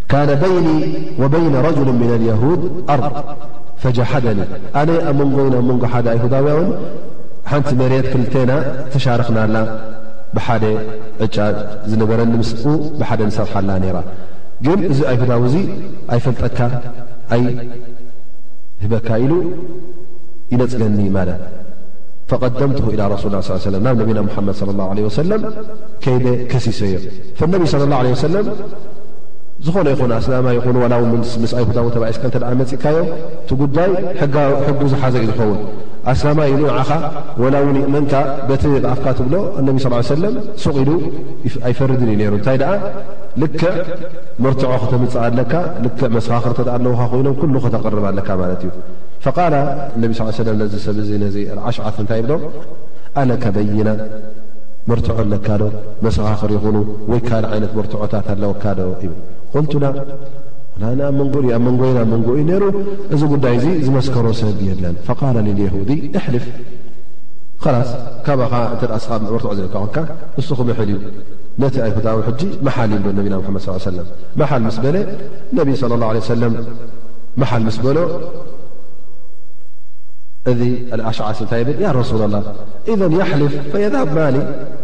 ካነ በይኒ ወበይነ ረጅሉ ምና ልየሁድ ኣርድ ፈጃሓደኒ ኣነ ኣብ መንጎይን ኣብ መንጎ ሓደ ኣይሁዳውያውን ሓንቲ መሬት ክልቴና ተሻርኽና ኣላ ብሓደ ዕጫ ዝነበረኒ ምስኡ ብሓደ ንሰርሓ ኣላ ነይራ ግን እዚ ኣይሁዳዊ እዙ ኣይፈልጠካ ኣይህበካ ኢሉ ይነፅገኒ ማለት ፈቀደምትሁ ኢላ ረሱል ላ ስ ሰለም ናብ ነቢና ሙሓመድ ለ ላ ለ ወሰለም ከይደ ከሲሰዮ ፈነቢ ስለ ላ ለ ወሰለም ዝኾነ ይኹን ኣስላማይ ይኹን ዋላ ውን ምስ ኣይሁዳዊ ተባኢስካ እንተ መጺእካዮ እቲ ጉዳይ ሕጉ ዝሓዘ እዩ ዝኸውን። ኣስላማይ ኢሉ ንዓኻ ዋላ ውን ይእመንካ በቲ ብኣፍካ ትብሎ ኣነቢ ስ ሰለም ሱቕ ኢሉ ኣይፈርድን እዩ ነይሩ እንታይ ደኣ ልክዕ መርትዖ ከተምጽእ ኣለካ ልክዕ መሰኻኽር እተ ኣለዉካ ኮይኖም ኩሉ ከተቕርብ ኣለካ ማለት እዩ። ፈቃል እነቢ ስ ሰለ ነዚ ሰብ እዚ ነዚ ኣሽዓት እንታይ ይብሎ ኣለካ በይና መርትዖ ኣለካ ዶ? መሰኻኽር ይኹኑ ወይ ካልእ ዓይነት መርትዖታት ኣለወካ ዶ ይብል ቁልቱላ ላና መንጎ ኣብ መንጎይና መንጎ እዩ ነይሩ እዚ ጉዳይ እዚ ዝመስከሮ ሰብ የለን ፈቃለ ልልየሁዲ እሕልፍ ላስ ካባኻ እተ ስኻ መርትዖ ዘለካ ኮንካ እሱ ክምሕል እዩ ነቲ ኣይሁዳዊ ሕጂ መሓል ይብሎ ነቢና ሓመድ ስ ሰለም መሓል ምስ በለ ነቢ ስለ ላه ለ ሰለም መሓል ምስ በሎ እዚ ኣልኣሽዓስ እንታይ ይብል ያ ረሱላ ላ እዘን የሕልፍ ፈየዛብ ማሊ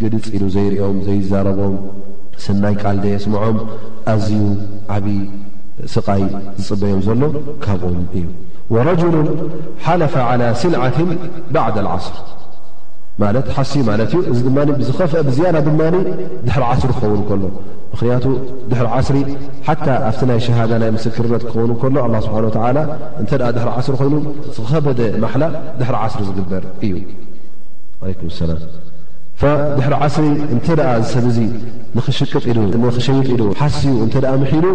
ግልጽ ኢሉ ዘይርእዮም ዘይዛረቦም ስናይ ቃል ደየስምዖም ኣዝዩ ዓቢ ስቃይ ዝጽበዮም ዘሎ ካብኦም እዩ ወረጁሉ ሓለፈ ዓላ ስልዓት ባዕድ ኣልዓስር ማለት ሓሲ ማለት እዩ እዚ ድማ ብዝኸፍአ ብዝያዳ ድማ ድሕሪ ዓስሪ ክኸውን ከሎ ምክንያቱ ድሕሪ ዓስሪ ሓታ ኣብቲ ናይ ሸሃዳ ናይ ምስክርነት ክኸውን ከሎ ኣላ ስብሓን ወተዓላ እንተ ድሕሪ ዓስሪ ኮይኑ ዝኸበደ ማሓላ ድሕሪ ዓስሪ ዝግበር እዩ ዓለይኩም ሰላም ድሕሪ ዓስሪ እንተ እዚ ሰብ እዚ ንኽሽቅጥ ኢሉ ንኽሸይጥ ኢሉ ሓስዩ እንተ ምሒሉ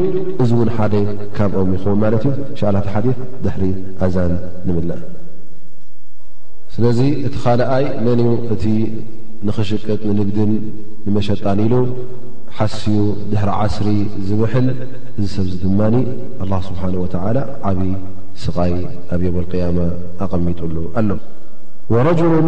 እዚ እውን ሓደ ካብኦም ይኸውን ማለት እዩ። እንሻላ እቲ ሓዲ ድሕሪ ኣዛን ንምላእ። ስለዚ እቲ ካልኣይ መን እዩ እቲ ንኽሽቅጥ ንንግድን ንመሸጣን ኢሉ ሓስዩ ድሕሪ ዓስሪ ዝውሕል እዚ ሰብ ዚ ድማ ኣላ ስብሓን ወተላ ዓብዪ ስቓይ ኣብ ዮም ልቅያማ ኣቐሚጡሉ ኣሎ ወረጅሉን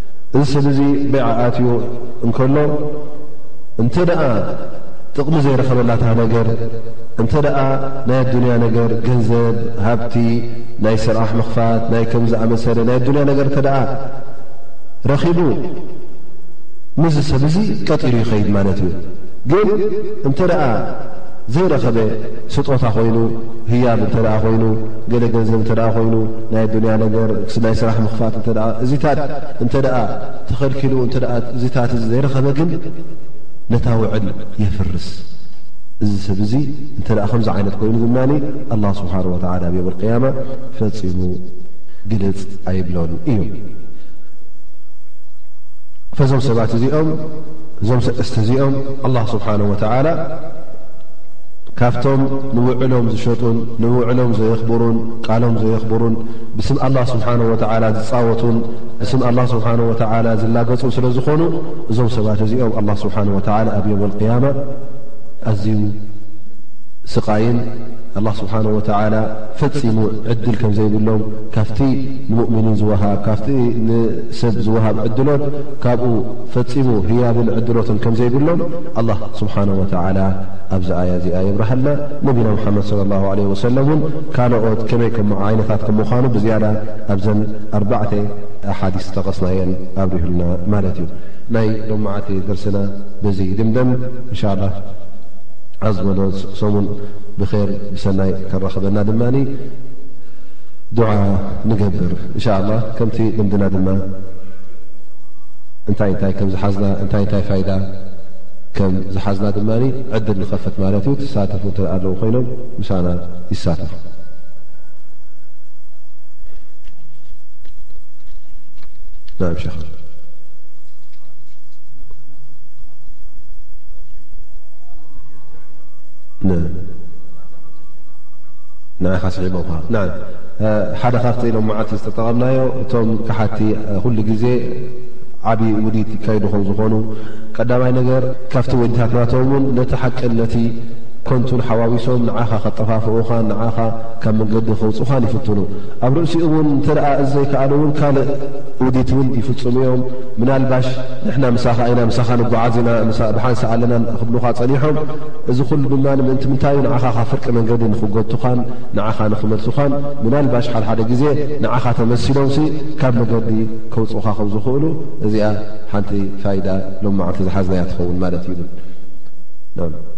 እዚ ሰብ እዚ በይዓ ኣትዩ እንከሎ እንተ ደኣ ጥቕሚ ዘይረኸበላ እታ ነገር እንተ ደኣ ናይ ኣዱንያ ነገር ገንዘብ ሃብቲ ናይ ስራሕ ምኽፋት ናይ ከም ዝኣመሰለ ናይ ኣዱንያ ነገር እንተ ደኣ ረኺቡ ምስዚ ሰብ እዚ ቀጢሩ ይኸይድ ማለት እዩ ግን እንተ ደኣ ዘይረኸበ ስጦታ ኮይኑ ህያብ እንተ ኮይኑ ገለ ገንዘብ እተ ኮይኑ ናይ ኣዱንያ ነገር ናይ ስራሕ ምኽፋት እተ እዚታት እንተ ተኸልኪሉ እተ እዚታት እዚ ዘይረኸበ ግን ነታ ውዕል የፍርስ እዚ ሰብ እዚ እንተ ከምዚ ዓይነት ኮይኑ ድማ ኣላ ስብሓን ወተላ ኣብ ዮም ቅያማ ፈፂሙ ግልፅ ኣይብሎን እዩ ፈዞም ሰባት እዚኦም እዞም ሰለስተ እዚኦም ኣላ ስብሓን ወተላ ካብቶም ንውዕሎም ዝሸጡን ንውዕሎም ዘየኽብሩን ቃሎም ዘየኽብሩን ብስም ኣላህ ስብሓን ወተዓላ ዝፃወቱን ብስም ኣላህ ስብሓን ወተዓላ ዝላገፁን ስለ ዝኾኑ እዞም ሰባት እዚኦም ኣላ ስብሓን ወተዓላ ኣብ ዮም ኣልቅያማ ኣዝዩ ስቓይን ኣላ ስብሓን ወተዓላ ፈፂሙ ዕድል ከም ዘይብሎም ካብቲ ንሙእምኒን ዝወሃብ ካብቲ ንሰብ ዝወሃብ ዕድሎት ካብኡ ፈፂሙ ህያብን ዕድሎትን ከም ዘይብሎም ኣላ ስብሓን ወተዓላ ኣብዚ ኣያ እዚኣ የብርሃልና ነቢና ሙሓመድ ለ ላ ለ ወሰለም እውን ካልኦት ከመይ ከም ዓይነታት ከም ምዃኑ ብዝያዳ ኣብዘን ኣርባዕተ ኣሓዲስ ዝጠቐስናየን ኣብሪሁልና ማለት እዩ። ናይ ሎማዓንቲ ደርስና በዚ ይድምደም። ኢን ሻ ኣላህ ኣብ ዝመዶ ሰሙን ብኼር ብሰናይ ከራኽበና ድማ ዱዓ ንገብር ኢን ሻ ኣላህ። ከምቲ ልምድና ድማ እንታይ እንታይ ከም ዝሓዝና እንታይ እንታይ ፋይዳ ከም ዝሓዝና ድማ ዕድል ንኸፍት ማለት እዩ። ትሳተፉ እንተ ኣለዉ ኮይኖም ምሳና ይሳተፉ። ንኻ ስሒቦ ሓደ ካብቲ ሎ መዓልቲ ዝተጠቐምናዮ እቶም ካሓቲ ኩሉ ግዜ ዓብ ውዲት ይካይዱ ከም ዝኾኑ ቀዳማይ ነገር ካብቲ ወዲታት ናቶም ውን ነቲ ሓቅን ነቲ ከንቱን ሓዋዊሶም ንዓኻ ከጠፋፍኡኻን ንዓኻ ካብ መንገዲ ከውፁኻን ይፍትኑ። ኣብ ርእሲኡ እውን እንተ እዚ ዘይከኣሉ እውን ካልእ ውዲት እውን ይፍፅሙ እዮም። ምናልባሽ ንሕና ምሳኻ ኢና፣ ምሳኻ ንጓዓዝ ኢና፣ ብሓንሳእ ኣለና ክብሉኻ ፀኒሖም። እዚ ኩሉ ድማ ምእንቲ ምንታይ እዩ? ንዓኻ ካብ ፍርቂ መንገዲ ንክጎቱኻን ንዓኻ ንክመልሱኻን ምናልባሽ ሓደሓደ ግዜ ንዓኻ ተመሲሎምሲ ካብ መገዲ ከውፁኻ ከም ዝኽእሉ እዚኣ ሓንቲ ፋይዳ ሎም መዓልቲ ዝሓዝናያ ትኸውን ማለት እዩ ይብል።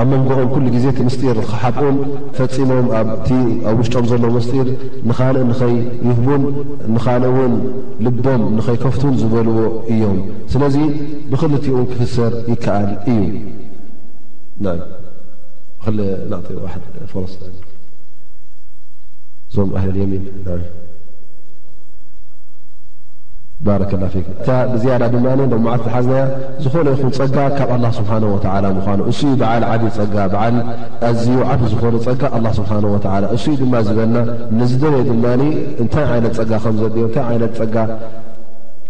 ኣብ መንጎኦም ኩሉ ግዜ እቲ ምስጢር ኽሓብኡን ፈጺሞም ኣብቲ ኣብ ውሽጦም ዘሎ ምስጢር ንኻልእ ንኸይህቡን ንኻልእ እውን ልቦም ንኸይከፍቱን ዝበልዎ ኢዮም። ስለዚ ብኽልቲኡ ክፍሰር ይከኣል ኢዩ። ናም ኸለ ናዕጢ ዋሕድ ፈረስ ናይ ብር እዞም ኣህሊ ልየሚን ናም ባረከላ ፊክ እታ ብዝያዳ ድማ ሎማዓት ዝሓዝናያ ዝኾነ ይኹን ጸጋ ካብ ኣላህ ስብሓነሁ ወተዓላ ምዃኑ እሱ እዩ በዓል ዓቢ ጸጋ በዓል ኣዝዩ ዓቢ ዝኾነ ጸጋ ኣላህ ስብሓነሁ ወተዓላ እሱ እዩ ድማ ዝበና ንዝደለየ ድማ እንታይ ዓይነት ጸጋ ከም ዘድልዮ እንታይ ዓይነት ጸጋ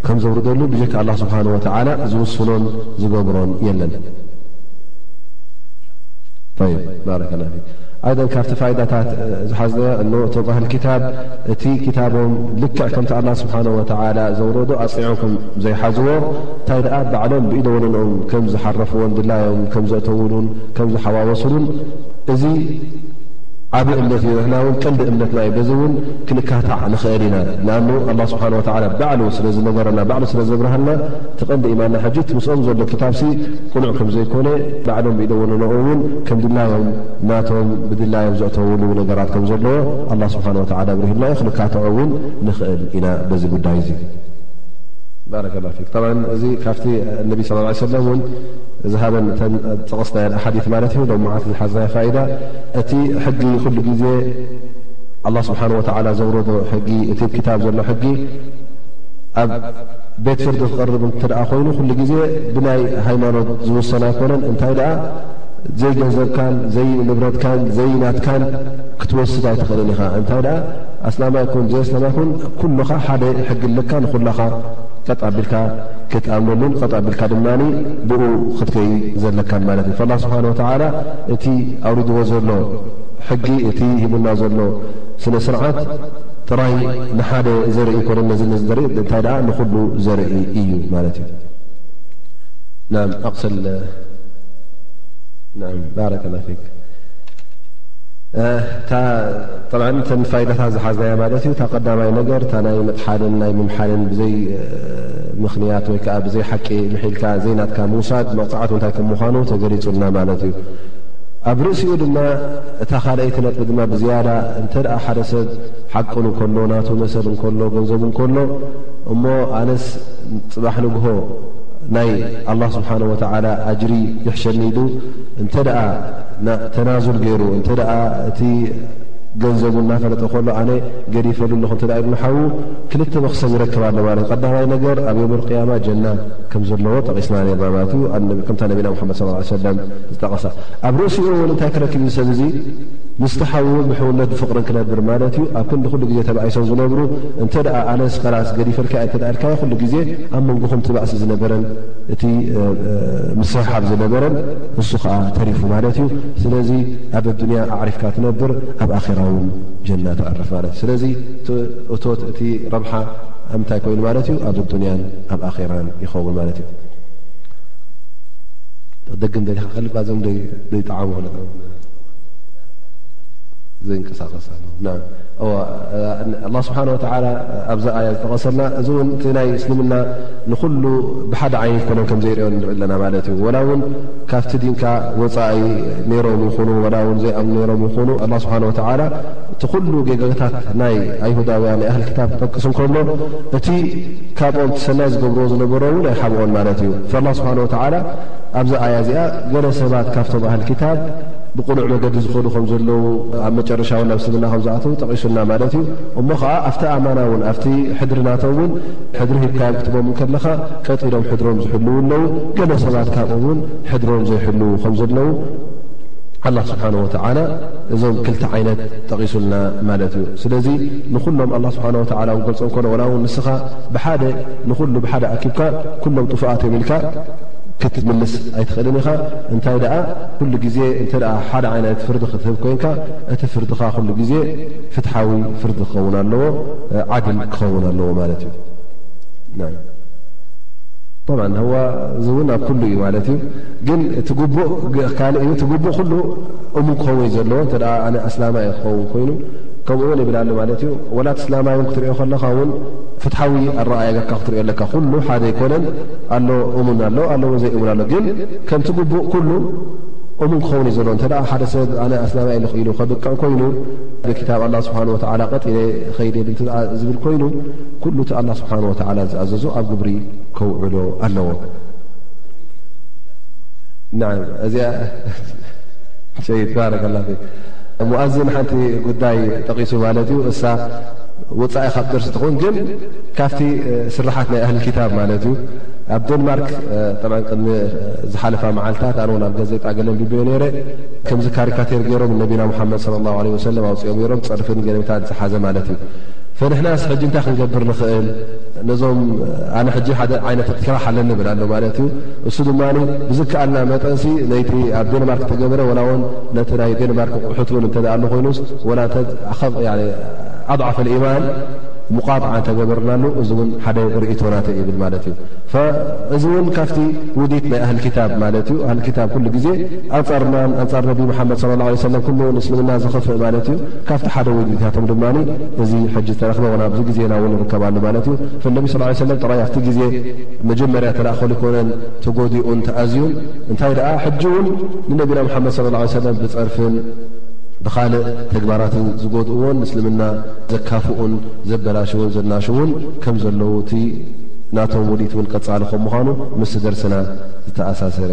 ከም ዘውርደሉ ብጀካ ኣላህ ስብሓነሁ ወተዓላ ዝውስኖን ዝገብሮን የለን ባረከላ ፊክ ኣይን ካብቲ ፋይዳታት ዝሓዝናዮ እ እቶም ኣህል ክታብ እቲ ክታቦም ልክዕ ከምቲ ኣላ ስብሓን ወተላ ዘውረዶ ኣፅኒዖም ዘይሓዝዎ ታይ ደኣ ባዕሎም ብኢደ ወነነኦም ከም ዝሓረፍዎን ድላዮም ከም ዘእተውሉን ከም ዝሓዋወስሉን እዚ ዓቢ እምነት እዩ ንሕና ውን ቀንዲ እምነትና እዩ በዚ ውን ክንካታዕ ንኽእል ኢና ለኣኑ ኣላ ስብሓን ወተዓላ ባዕሉ ስለ ዝነገረና ባዕሉ ስለ ዘብርሃልና እቲ ቀንዲ ኢማንና ሕጂ እቲ ምስኦም ዘሎ ክታብሲ ቅኑዕ ከም ዘይኮነ ባዕሎም ብኢደ ወነነኦም ውን ከም ድላዮም ናቶም ብድላዮም ዘእተውሉ ነገራት ከም ዘለዎ ኣላ ስብሓን ወተዓላ ኣብርሂልና እዩ ክንካትዖ ውን ንኽእል ኢና በዚ ጉዳይ እዚ ባረከ ላ ፊክ ጠብዓ እዚ ካብቲ ነቢ ስ ላ ሰለም እውን ዝሃበን እተን ጠቐስናየን ኣሓዲት ማለት እዩ ሎም መዓልቲ ዝሓዝናዮ ፋኢዳ እቲ ሕጊ ኩሉ ግዜ ኣላ ስብሓን ወተዓላ ዘውረዶ ሕጊ እቲ ክታብ ዘሎ ሕጊ ኣብ ቤት ፍርዲ ክቐርብ እንተ ደኣ ኮይኑ ኩሉ ግዜ ብናይ ሃይማኖት ዝውሰን ኣይኮነን እንታይ ደኣ ዘይገንዘብካን ዘይንብረትካን ዘይናትካን ክትወስድ ኣይትኽእልን ኢኻ እንታይ ደኣ ኣስላማይ ኩን ዘየስለማይ ኩን ኩሉኻ ሓደ ሕጊ ኣለካ ንኹላኻ ቀጥ ኣቢልካ ክትኣምነሉን ቀጥ ኣቢልካ ድማ ብኡ ክትከይ ዘለካን ማለት እዩ ላ ስብሓን ወተዓላ እቲ ኣውሪድዎ ዘሎ ሕጊ እቲ ሂቡና ዘሎ ስነ ስርዓት ጥራይ ንሓደ ዘርኢ ኮነ ነዚ ዝርኢ እንታይ ደኣ ንኹሉ ዘርኢ እዩ ማለት እዩ ና ኣቕሰል ና ባረከላ ፊክ ጠብዓን እተን ፋይዳታት ዝሓዝናያ ማለት እዩ። እታ ቀዳማይ ነገር እታ ናይ ምጥሓልን ናይ ምምሓልን ብዘይ ምኽንያት ወይ ከዓ ብዘይ ሓቂ ምሒልካ ዘይናትካ ምውሳድ መቕፃዕቱ እንታይ ከም ምዃኑ ተገሊፁልና ማለት እዩ። ኣብ ርእሲኡ ድማ እታ ካልኣይቲ ነጥቢ ድማ ብዝያዳ እንተ ሓደ ሰብ ሓቅኑ ከሎ ናቱ መሰል እንከሎ ገንዘቡ እንከሎ እሞ ኣነስ ፅባሕ ንግሆ ናይ ኣላ ስብሓን ወተዓላ ኣጅሪ ይሕሸኒ ኢሉ እንተ ተናዙል ገይሩ እተ እቲ ገንዘቡ እናፈለጠ ከሎ ኣነ ገዲፈሉ ኣለኹ እተ ኢሉ ንሓዉ ክልተ መክሰብ ይረክብ ኣሎ ማለት ዩ ቀዳማይ ነገር ኣብ ዮም ቅያማ ጀና ከም ዘለዎ ጠቒስና ነርና ማለት ዩ ከምታ ነቢና ሓመድ ስ ሰለም ዝጠቐሳ ኣብ ርእሲኡ እውን እንታይ ክረክብ እዩ ሰብ እዙ ምስቲ ሓዉ ብሕውነት ብፍቕርን ክነብር ማለት እዩ ኣብ ክንዲ ኩሉ ግዜ ተባኢሶም ዝነብሩ እንተ ኣነስ ከላስ ገዲፈልካ እተ ኢልካዮ ኩሉ ግዜ ኣብ መንጎኹም ትባእሲ ዝነበረን እቲ ምስሕሓብ ዝነበረን እሱ ከኣ ተሪፉ ማለት እዩ ስለዚ ኣብ ኣዱንያ ኣዕሪፍካ ትነብር ኣብ ኣራ ውን ጀና ትዕርፍ ማለት እዩ ስለዚ እቶት እቲ ረብሓ ኣብ ምንታይ ኮይኑ ማለት እዩ ኣብ ኣዱንያን ኣብ ኣራን ይኸውን ማለት እዩ ደግም ደሊካ ቀልባ ዞም ዘይጠዓሙ ክለ ዘይንቀሳቀስ ኣላ ስብሓን ወተላ ኣብዛ ኣያ ዝጠቀሰልና እዚ እውን እቲ ናይ እስልምና ንኹሉ ብሓደ ዓይኒ ክኮነን ከምዘይሪኦ ንርኢ ኣለና ማለት እዩ ወላ እውን ካብቲ ዲንካ ወፃኢ ነይሮም ይኹኑ ወላ ውን ዘይኣምኑ ነይሮም ይኹኑ ኣላ ስብሓን ወተዓላ እቲ ኩሉ ጌጋታት ናይ ኣይሁዳውያን ናይ ኣህል ክታብ ክጠቅስ እንከሎ እቲ ካብኦም ትሰናይ ዝገብርዎ ዝነበሮ እውን ኣይሓብኦን ማለት እዩ ኣላ ስብሓን ወተዓላ ኣብዚ ኣያ እዚኣ ገለ ሰባት ካብቶም ኣህል ክታብ ብቕኑዕ መገዲ ዝኸዱ ከም ዘለዉ ኣብ መጨረሻ ውን ናብ ስምና ከም ዝኣተዉ ጠቒሱና ማለት እዩ እሞ ከዓ ኣብቲ ኣማና እውን ኣብቲ ሕድሪ ናቶም እውን ሕድሪ ሂብካ ክትቦም እንከለኻ ቀጥ ኢሎም ሕድሮም ዝሕልዉ ኣለዉ፣ ገለ ሰባት ካብኦም እውን ሕድሮም ዘይሕልዉ ከም ዘለዉ ኣላህ ስብሓን ወተዓላ እዞም ክልተ ዓይነት ጠቒሱልና ማለት እዩ። ስለዚ ንኹሎም ኣላ ስብሓን ወተዓላ እውን ገልፆም ከሎ ወላ እውን ንስኻ ብሓደ ንኹሉ ብሓደ ኣኪብካ ኩሎም ጥፉኣት እዮም ኢልካ ክትምልስ ኣይትኽእልን ኢኻ እንታይ ደኣ ኩሉ ግዜ እንተ ሓደ ዓይነት ፍርዲ ክትህብ ኮንካ እቲ ፍርድኻ ኩሉ ግዜ ፍትሓዊ ፍርዲ ክኸውን ኣለዎ ዓድል ክኸውን ኣለዎ ማለት እዩ ብ ህዋ እዚ እውን ኣብ ኩሉ እዩ ማለት እዩ ግን እቲ ግቡእ ካልእ እዩ እቲ ግቡእ ኩሉ እሙን ክኸውን እዩ ዘለዎ እተ ኣነ ኣስላማይ እ ክኸውን ኮይኑ ከምኡ እውን ይብላ ኣሎ ማለት እዩ ወላት እስላማይ እውን ክትሪኦ ከለካ እውን ፍትሓዊ ኣረኣያ ገርካ ክትሪኦ ኣለካ ኩሉ ሓደ ኣይኮነን ኣሎ እሙን ኣሎ ኣለእውን ዘይእሙን ኣሎ ግን ከምቲ ግቡእ ኩሉ እሙን ክኸውን እዩ ዘለዎ እተ ሓደ ሰብ ኣነ ኣስላማይ ኢሉ ክኢሉ ከብቅዕ ኮይኑ ክታብ ኣላ ስብሓን ወተላ ቀጢለ ከይድ እል እተ ዝብል ኮይኑ ኩሉ እቲ ኣላ ስብሓን ወተላ ዝኣዘዞ ኣብ ግብሪ ከውዕሎ ኣለዎ እዚኣ ሸይድ ባረከላ ሙኣዝን ሓንቲ ጉዳይ ጠቂሱ ማለት እዩ እሳ ወፃኢ ካብ ደርሲ ትኸውን ግን ካብቲ ስራሓት ናይ ኣህሊ ክታብ ማለት እዩ ኣብ ዴንማርክ ቅድሚ ዝሓለፋ መዓልታት ኣነ ውን ኣብ ጋዜጣ ገለ ንብበዮ ነይረ ከምዚ ካሪካቴር ገይሮም ነቢና ሙሓመድ ሰለላሁ ዓለይሂ ወሰለም ኣውፂኦም ነይሮም፣ ፀርፍን ገለምታን ዝሓዘ ማለት እዩ። ፈንሕናስ ሕጂ እንታይ ክንገብር ንኽእል? ነዞም ኣነ ሕጂ ሓደ ዓይነት እቕትራሕ ኣለኒ ይብል ኣሎ ማለት እዩ። እሱ ድማ ብዝከኣልና መጠንሲ ነይቲ ኣብ ዴንማርክ እተገበረ ወላ እውን ነቲ ናይ ዴንማርክ ኣቑሑት እውን እንተ ኣሎ ኮይኑስ ወላ ኣድዓፈል ኢማን ሙቃጣዓ እንተገበርናሉ እዚ እውን ሓደ ርእቶ ናተ ይብል ማለት እዩ። እዚ እውን ካብቲ ውዲት ናይ ኣህል ክታብ ማለት እዩ። ኣህል ክታብ ኩሉ ግዜ ኣንጻር ማን ኣንጻር ነቢ መሓመድ ሰለላሁ ዓለይሂ ወሰለም ኩሉ ንእስልምና ዝኸፍእ ማለት እዩ ካብቲ ሓደ ወይንታቶም ድማ እዚ ሕጂ ዝተረኽበ ወላ ኣብዚ ግዜና እውን ይርከብ ኣሎ ማለት እዩ ፈነቢ ሰለላሁ ዓለይሂ ወሰለም ጥራይ ኣብቲ ግዜ መጀመርያ ተላእኸሉ ኮነን ተጎዲኡን ተኣዝዩን እንታይ ደኣ ሕጂ እውን ንነቢና መሓመድ ሰለላሁ ዓለይሂ ወሰለም ብጸርፍን ብኻልእ ተግባራትን ዝጎድእዎን ንእስልምና ዘካፍኡን ዘበላሽውን ዘናሽውን ከም ዘለዉ እቲ ናቶም ውዲት እውን ቀጻሊ ከም ምዃኑ ምስቲ ደርስና ዝተኣሳሰረ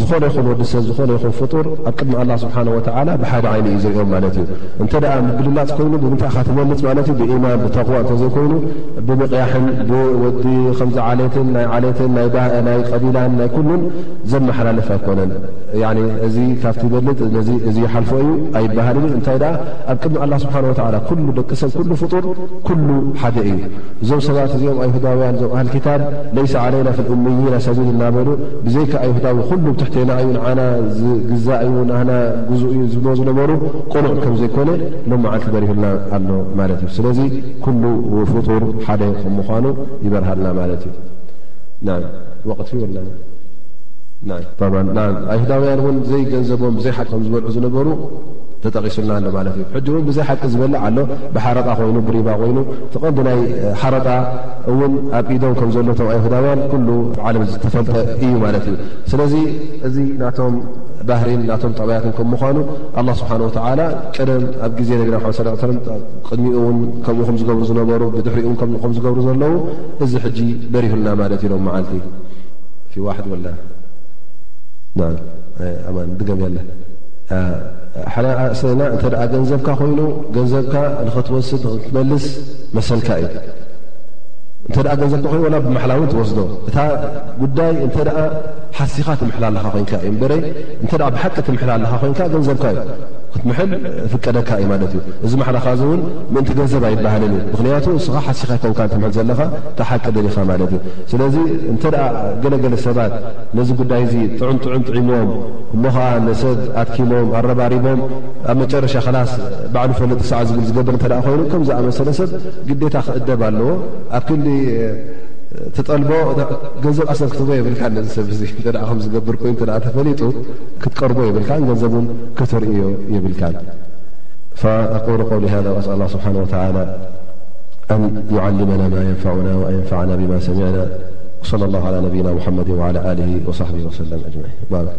ዝኾነ ይኹን ወዲ ሰብ ዝኾነ ይኹን ፍጡር ኣብ ቅድሚ ኣላህ ስብሓነሁ ወተዓላ ብሓደ ዓይኑ እዩ ዝሪኦም ማለት እዩ። እንተ ደኣ ምግልላፅ ኮይኑ ብምንታይ ኢኻ ትበልፅ ማለት እዩ? ብኢማን ብተቕዋ እንተዘይኮይኑ ብምቕያሕን ብወዲ ከምዚ ዓሌትን ናይ ዓሌትን ናይ ቀቢላን ናይ ኩሉን ዘመሓላልፍ ኣይኮነን። ያኒ እዚ ካብቲ ይበልፅ ነዚ እዚ ይሓልፎ እዩ ኣይበሃልን እዩ። እንታይ ደኣ ኣብ ቅድሚ ኣላህ ስብሓነሁ ወተዓላ ኩሉ ደቂ ሰብ ኩሉ ፍጡር ኩሉ ሓደ እዩ። እዞም ሰባት እዚኦም ኣይሁዳውያን እዞም ኣህል ክታብ ለይሰ ዓለይና ፊል ኡምይይና ሰቢል እናበሉ ብዘይካ ኣይሁዳዊ ኩሉ ብ ትሕቴና እዩ ንዓና ዝግዛእ እዩ ናህና ግዙእ እዩ ዝብልዎ ዝነበሩ ቅኑዕ ከም ዘይኮነ ሎም መዓልቲ በሪሁልና ኣሎ ማለት እዩ ስለዚ ኩሉ ፍጡር ሓደ ከም ምዃኑ ይበርሃልና ማለት እዩ ን ወቅቲ ወላ ኣይሁዳውያን እውን ዘይገንዘቦም ብዘይ ሓቂ ከም ዝበልዑ ዝነበሩ ተጠቂሱልና ኣሎ ማለት እዩ ሕጂ እውን ብዘይ ሓቂ ዝበልዕ ኣሎ ብሓረጣ ኮይኑ ብሪባ ኮይኑ ተቐንዲ ናይ ሓረጣ እውን ኣብ ኢዶም ከም ዘሎ እቶም ኣይሁዳውያን ኩሉ ኣብ ዓለም ዝተፈልጠ እዩ ማለት እዩ። ስለዚ እዚ ናቶም ባህሪን ናቶም ጠባያትን ከም ምኳኑ ኣላ ስብሓን ወተላ ቀደም ኣብ ግዜ ነቢና ሓመድ ስ ሰለም ቅድሚኡ እውን ከምኡ ከም ዝገብሩ ዝነበሩ ብድሕሪኡ ን ከም ዝገብሩ ዘለዉ እዚ ሕጂ በሪሁልና ማለት ኢሎም መዓልቲ ዋሕድ ወላ ኣማን ድገም የለ ሓሰና እንተ ገንዘብካ ኮይኑ ገንዘብካ ንኸትወስድ ንክትመልስ መሰልካ እዩ። እንተ ደኣ ገንዘብ ተኾይኑ ዋላ ብማሕላ እውን ትወስዶ እታ ጉዳይ እንተ ደኣ ሓሲኻ ትምሕላ ኣለኻ ኮይንካ እዩ እምበረ እንተ ደኣ ብሓቂ ትምሕላ ኣለኻ ኮይንካ ገንዘብካ እዩ ክትምሕል ፍቀደካ እዩ ማለት እዩ እዚ ማሕላኻ እዚ እውን ምእንቲ ገንዘብ ኣይበሃልን እዩ ምክንያቱ እስኻ ሓሲኻ ይኮንካ ትምሕል ዘለኻ ታሓቂ ደሊኻ ማለት እዩ ስለዚ እንተ ደኣ ገለገለ ሰባት ነዚ ጉዳይ እዚ ጥዑም ጥዑም ጥዒሞም እሞ ከዓ ንሰብ ኣድኪሞም ኣረባሪቦም ኣብ መጨረሻ ከላስ ባዕሉ ፈልጥ ክሳዕ ዝብል ዝገብር እንተ ኮይኑ ከምዝኣመሰለ ሰብ ግዴታ ክእደብ ኣለዎ ኣብ ክንዲ ትጠልቦ ገንዘብ ኣሰር ክትህቦ የብልካ ነዚ ሰብ እዚ እተ ከምዝገብር ኮይኑ ተ ተፈሊጡ ክትቀርቦ የብልካ ገንዘብ ን ከተርእዮ የብልካ ኣቁሉ ቆውሊ ሃ ኣስ ላ ስብሓን ወተላ ኣን ይዓልመና ማ የንፋዑና ኣንፋዕና ብማ ሰሚዕና صለ ላه ላ ነብይና ሙሓመድ ላ ሊ ወሳሕቢ ወሰላም ኣጅማዒን ባረክ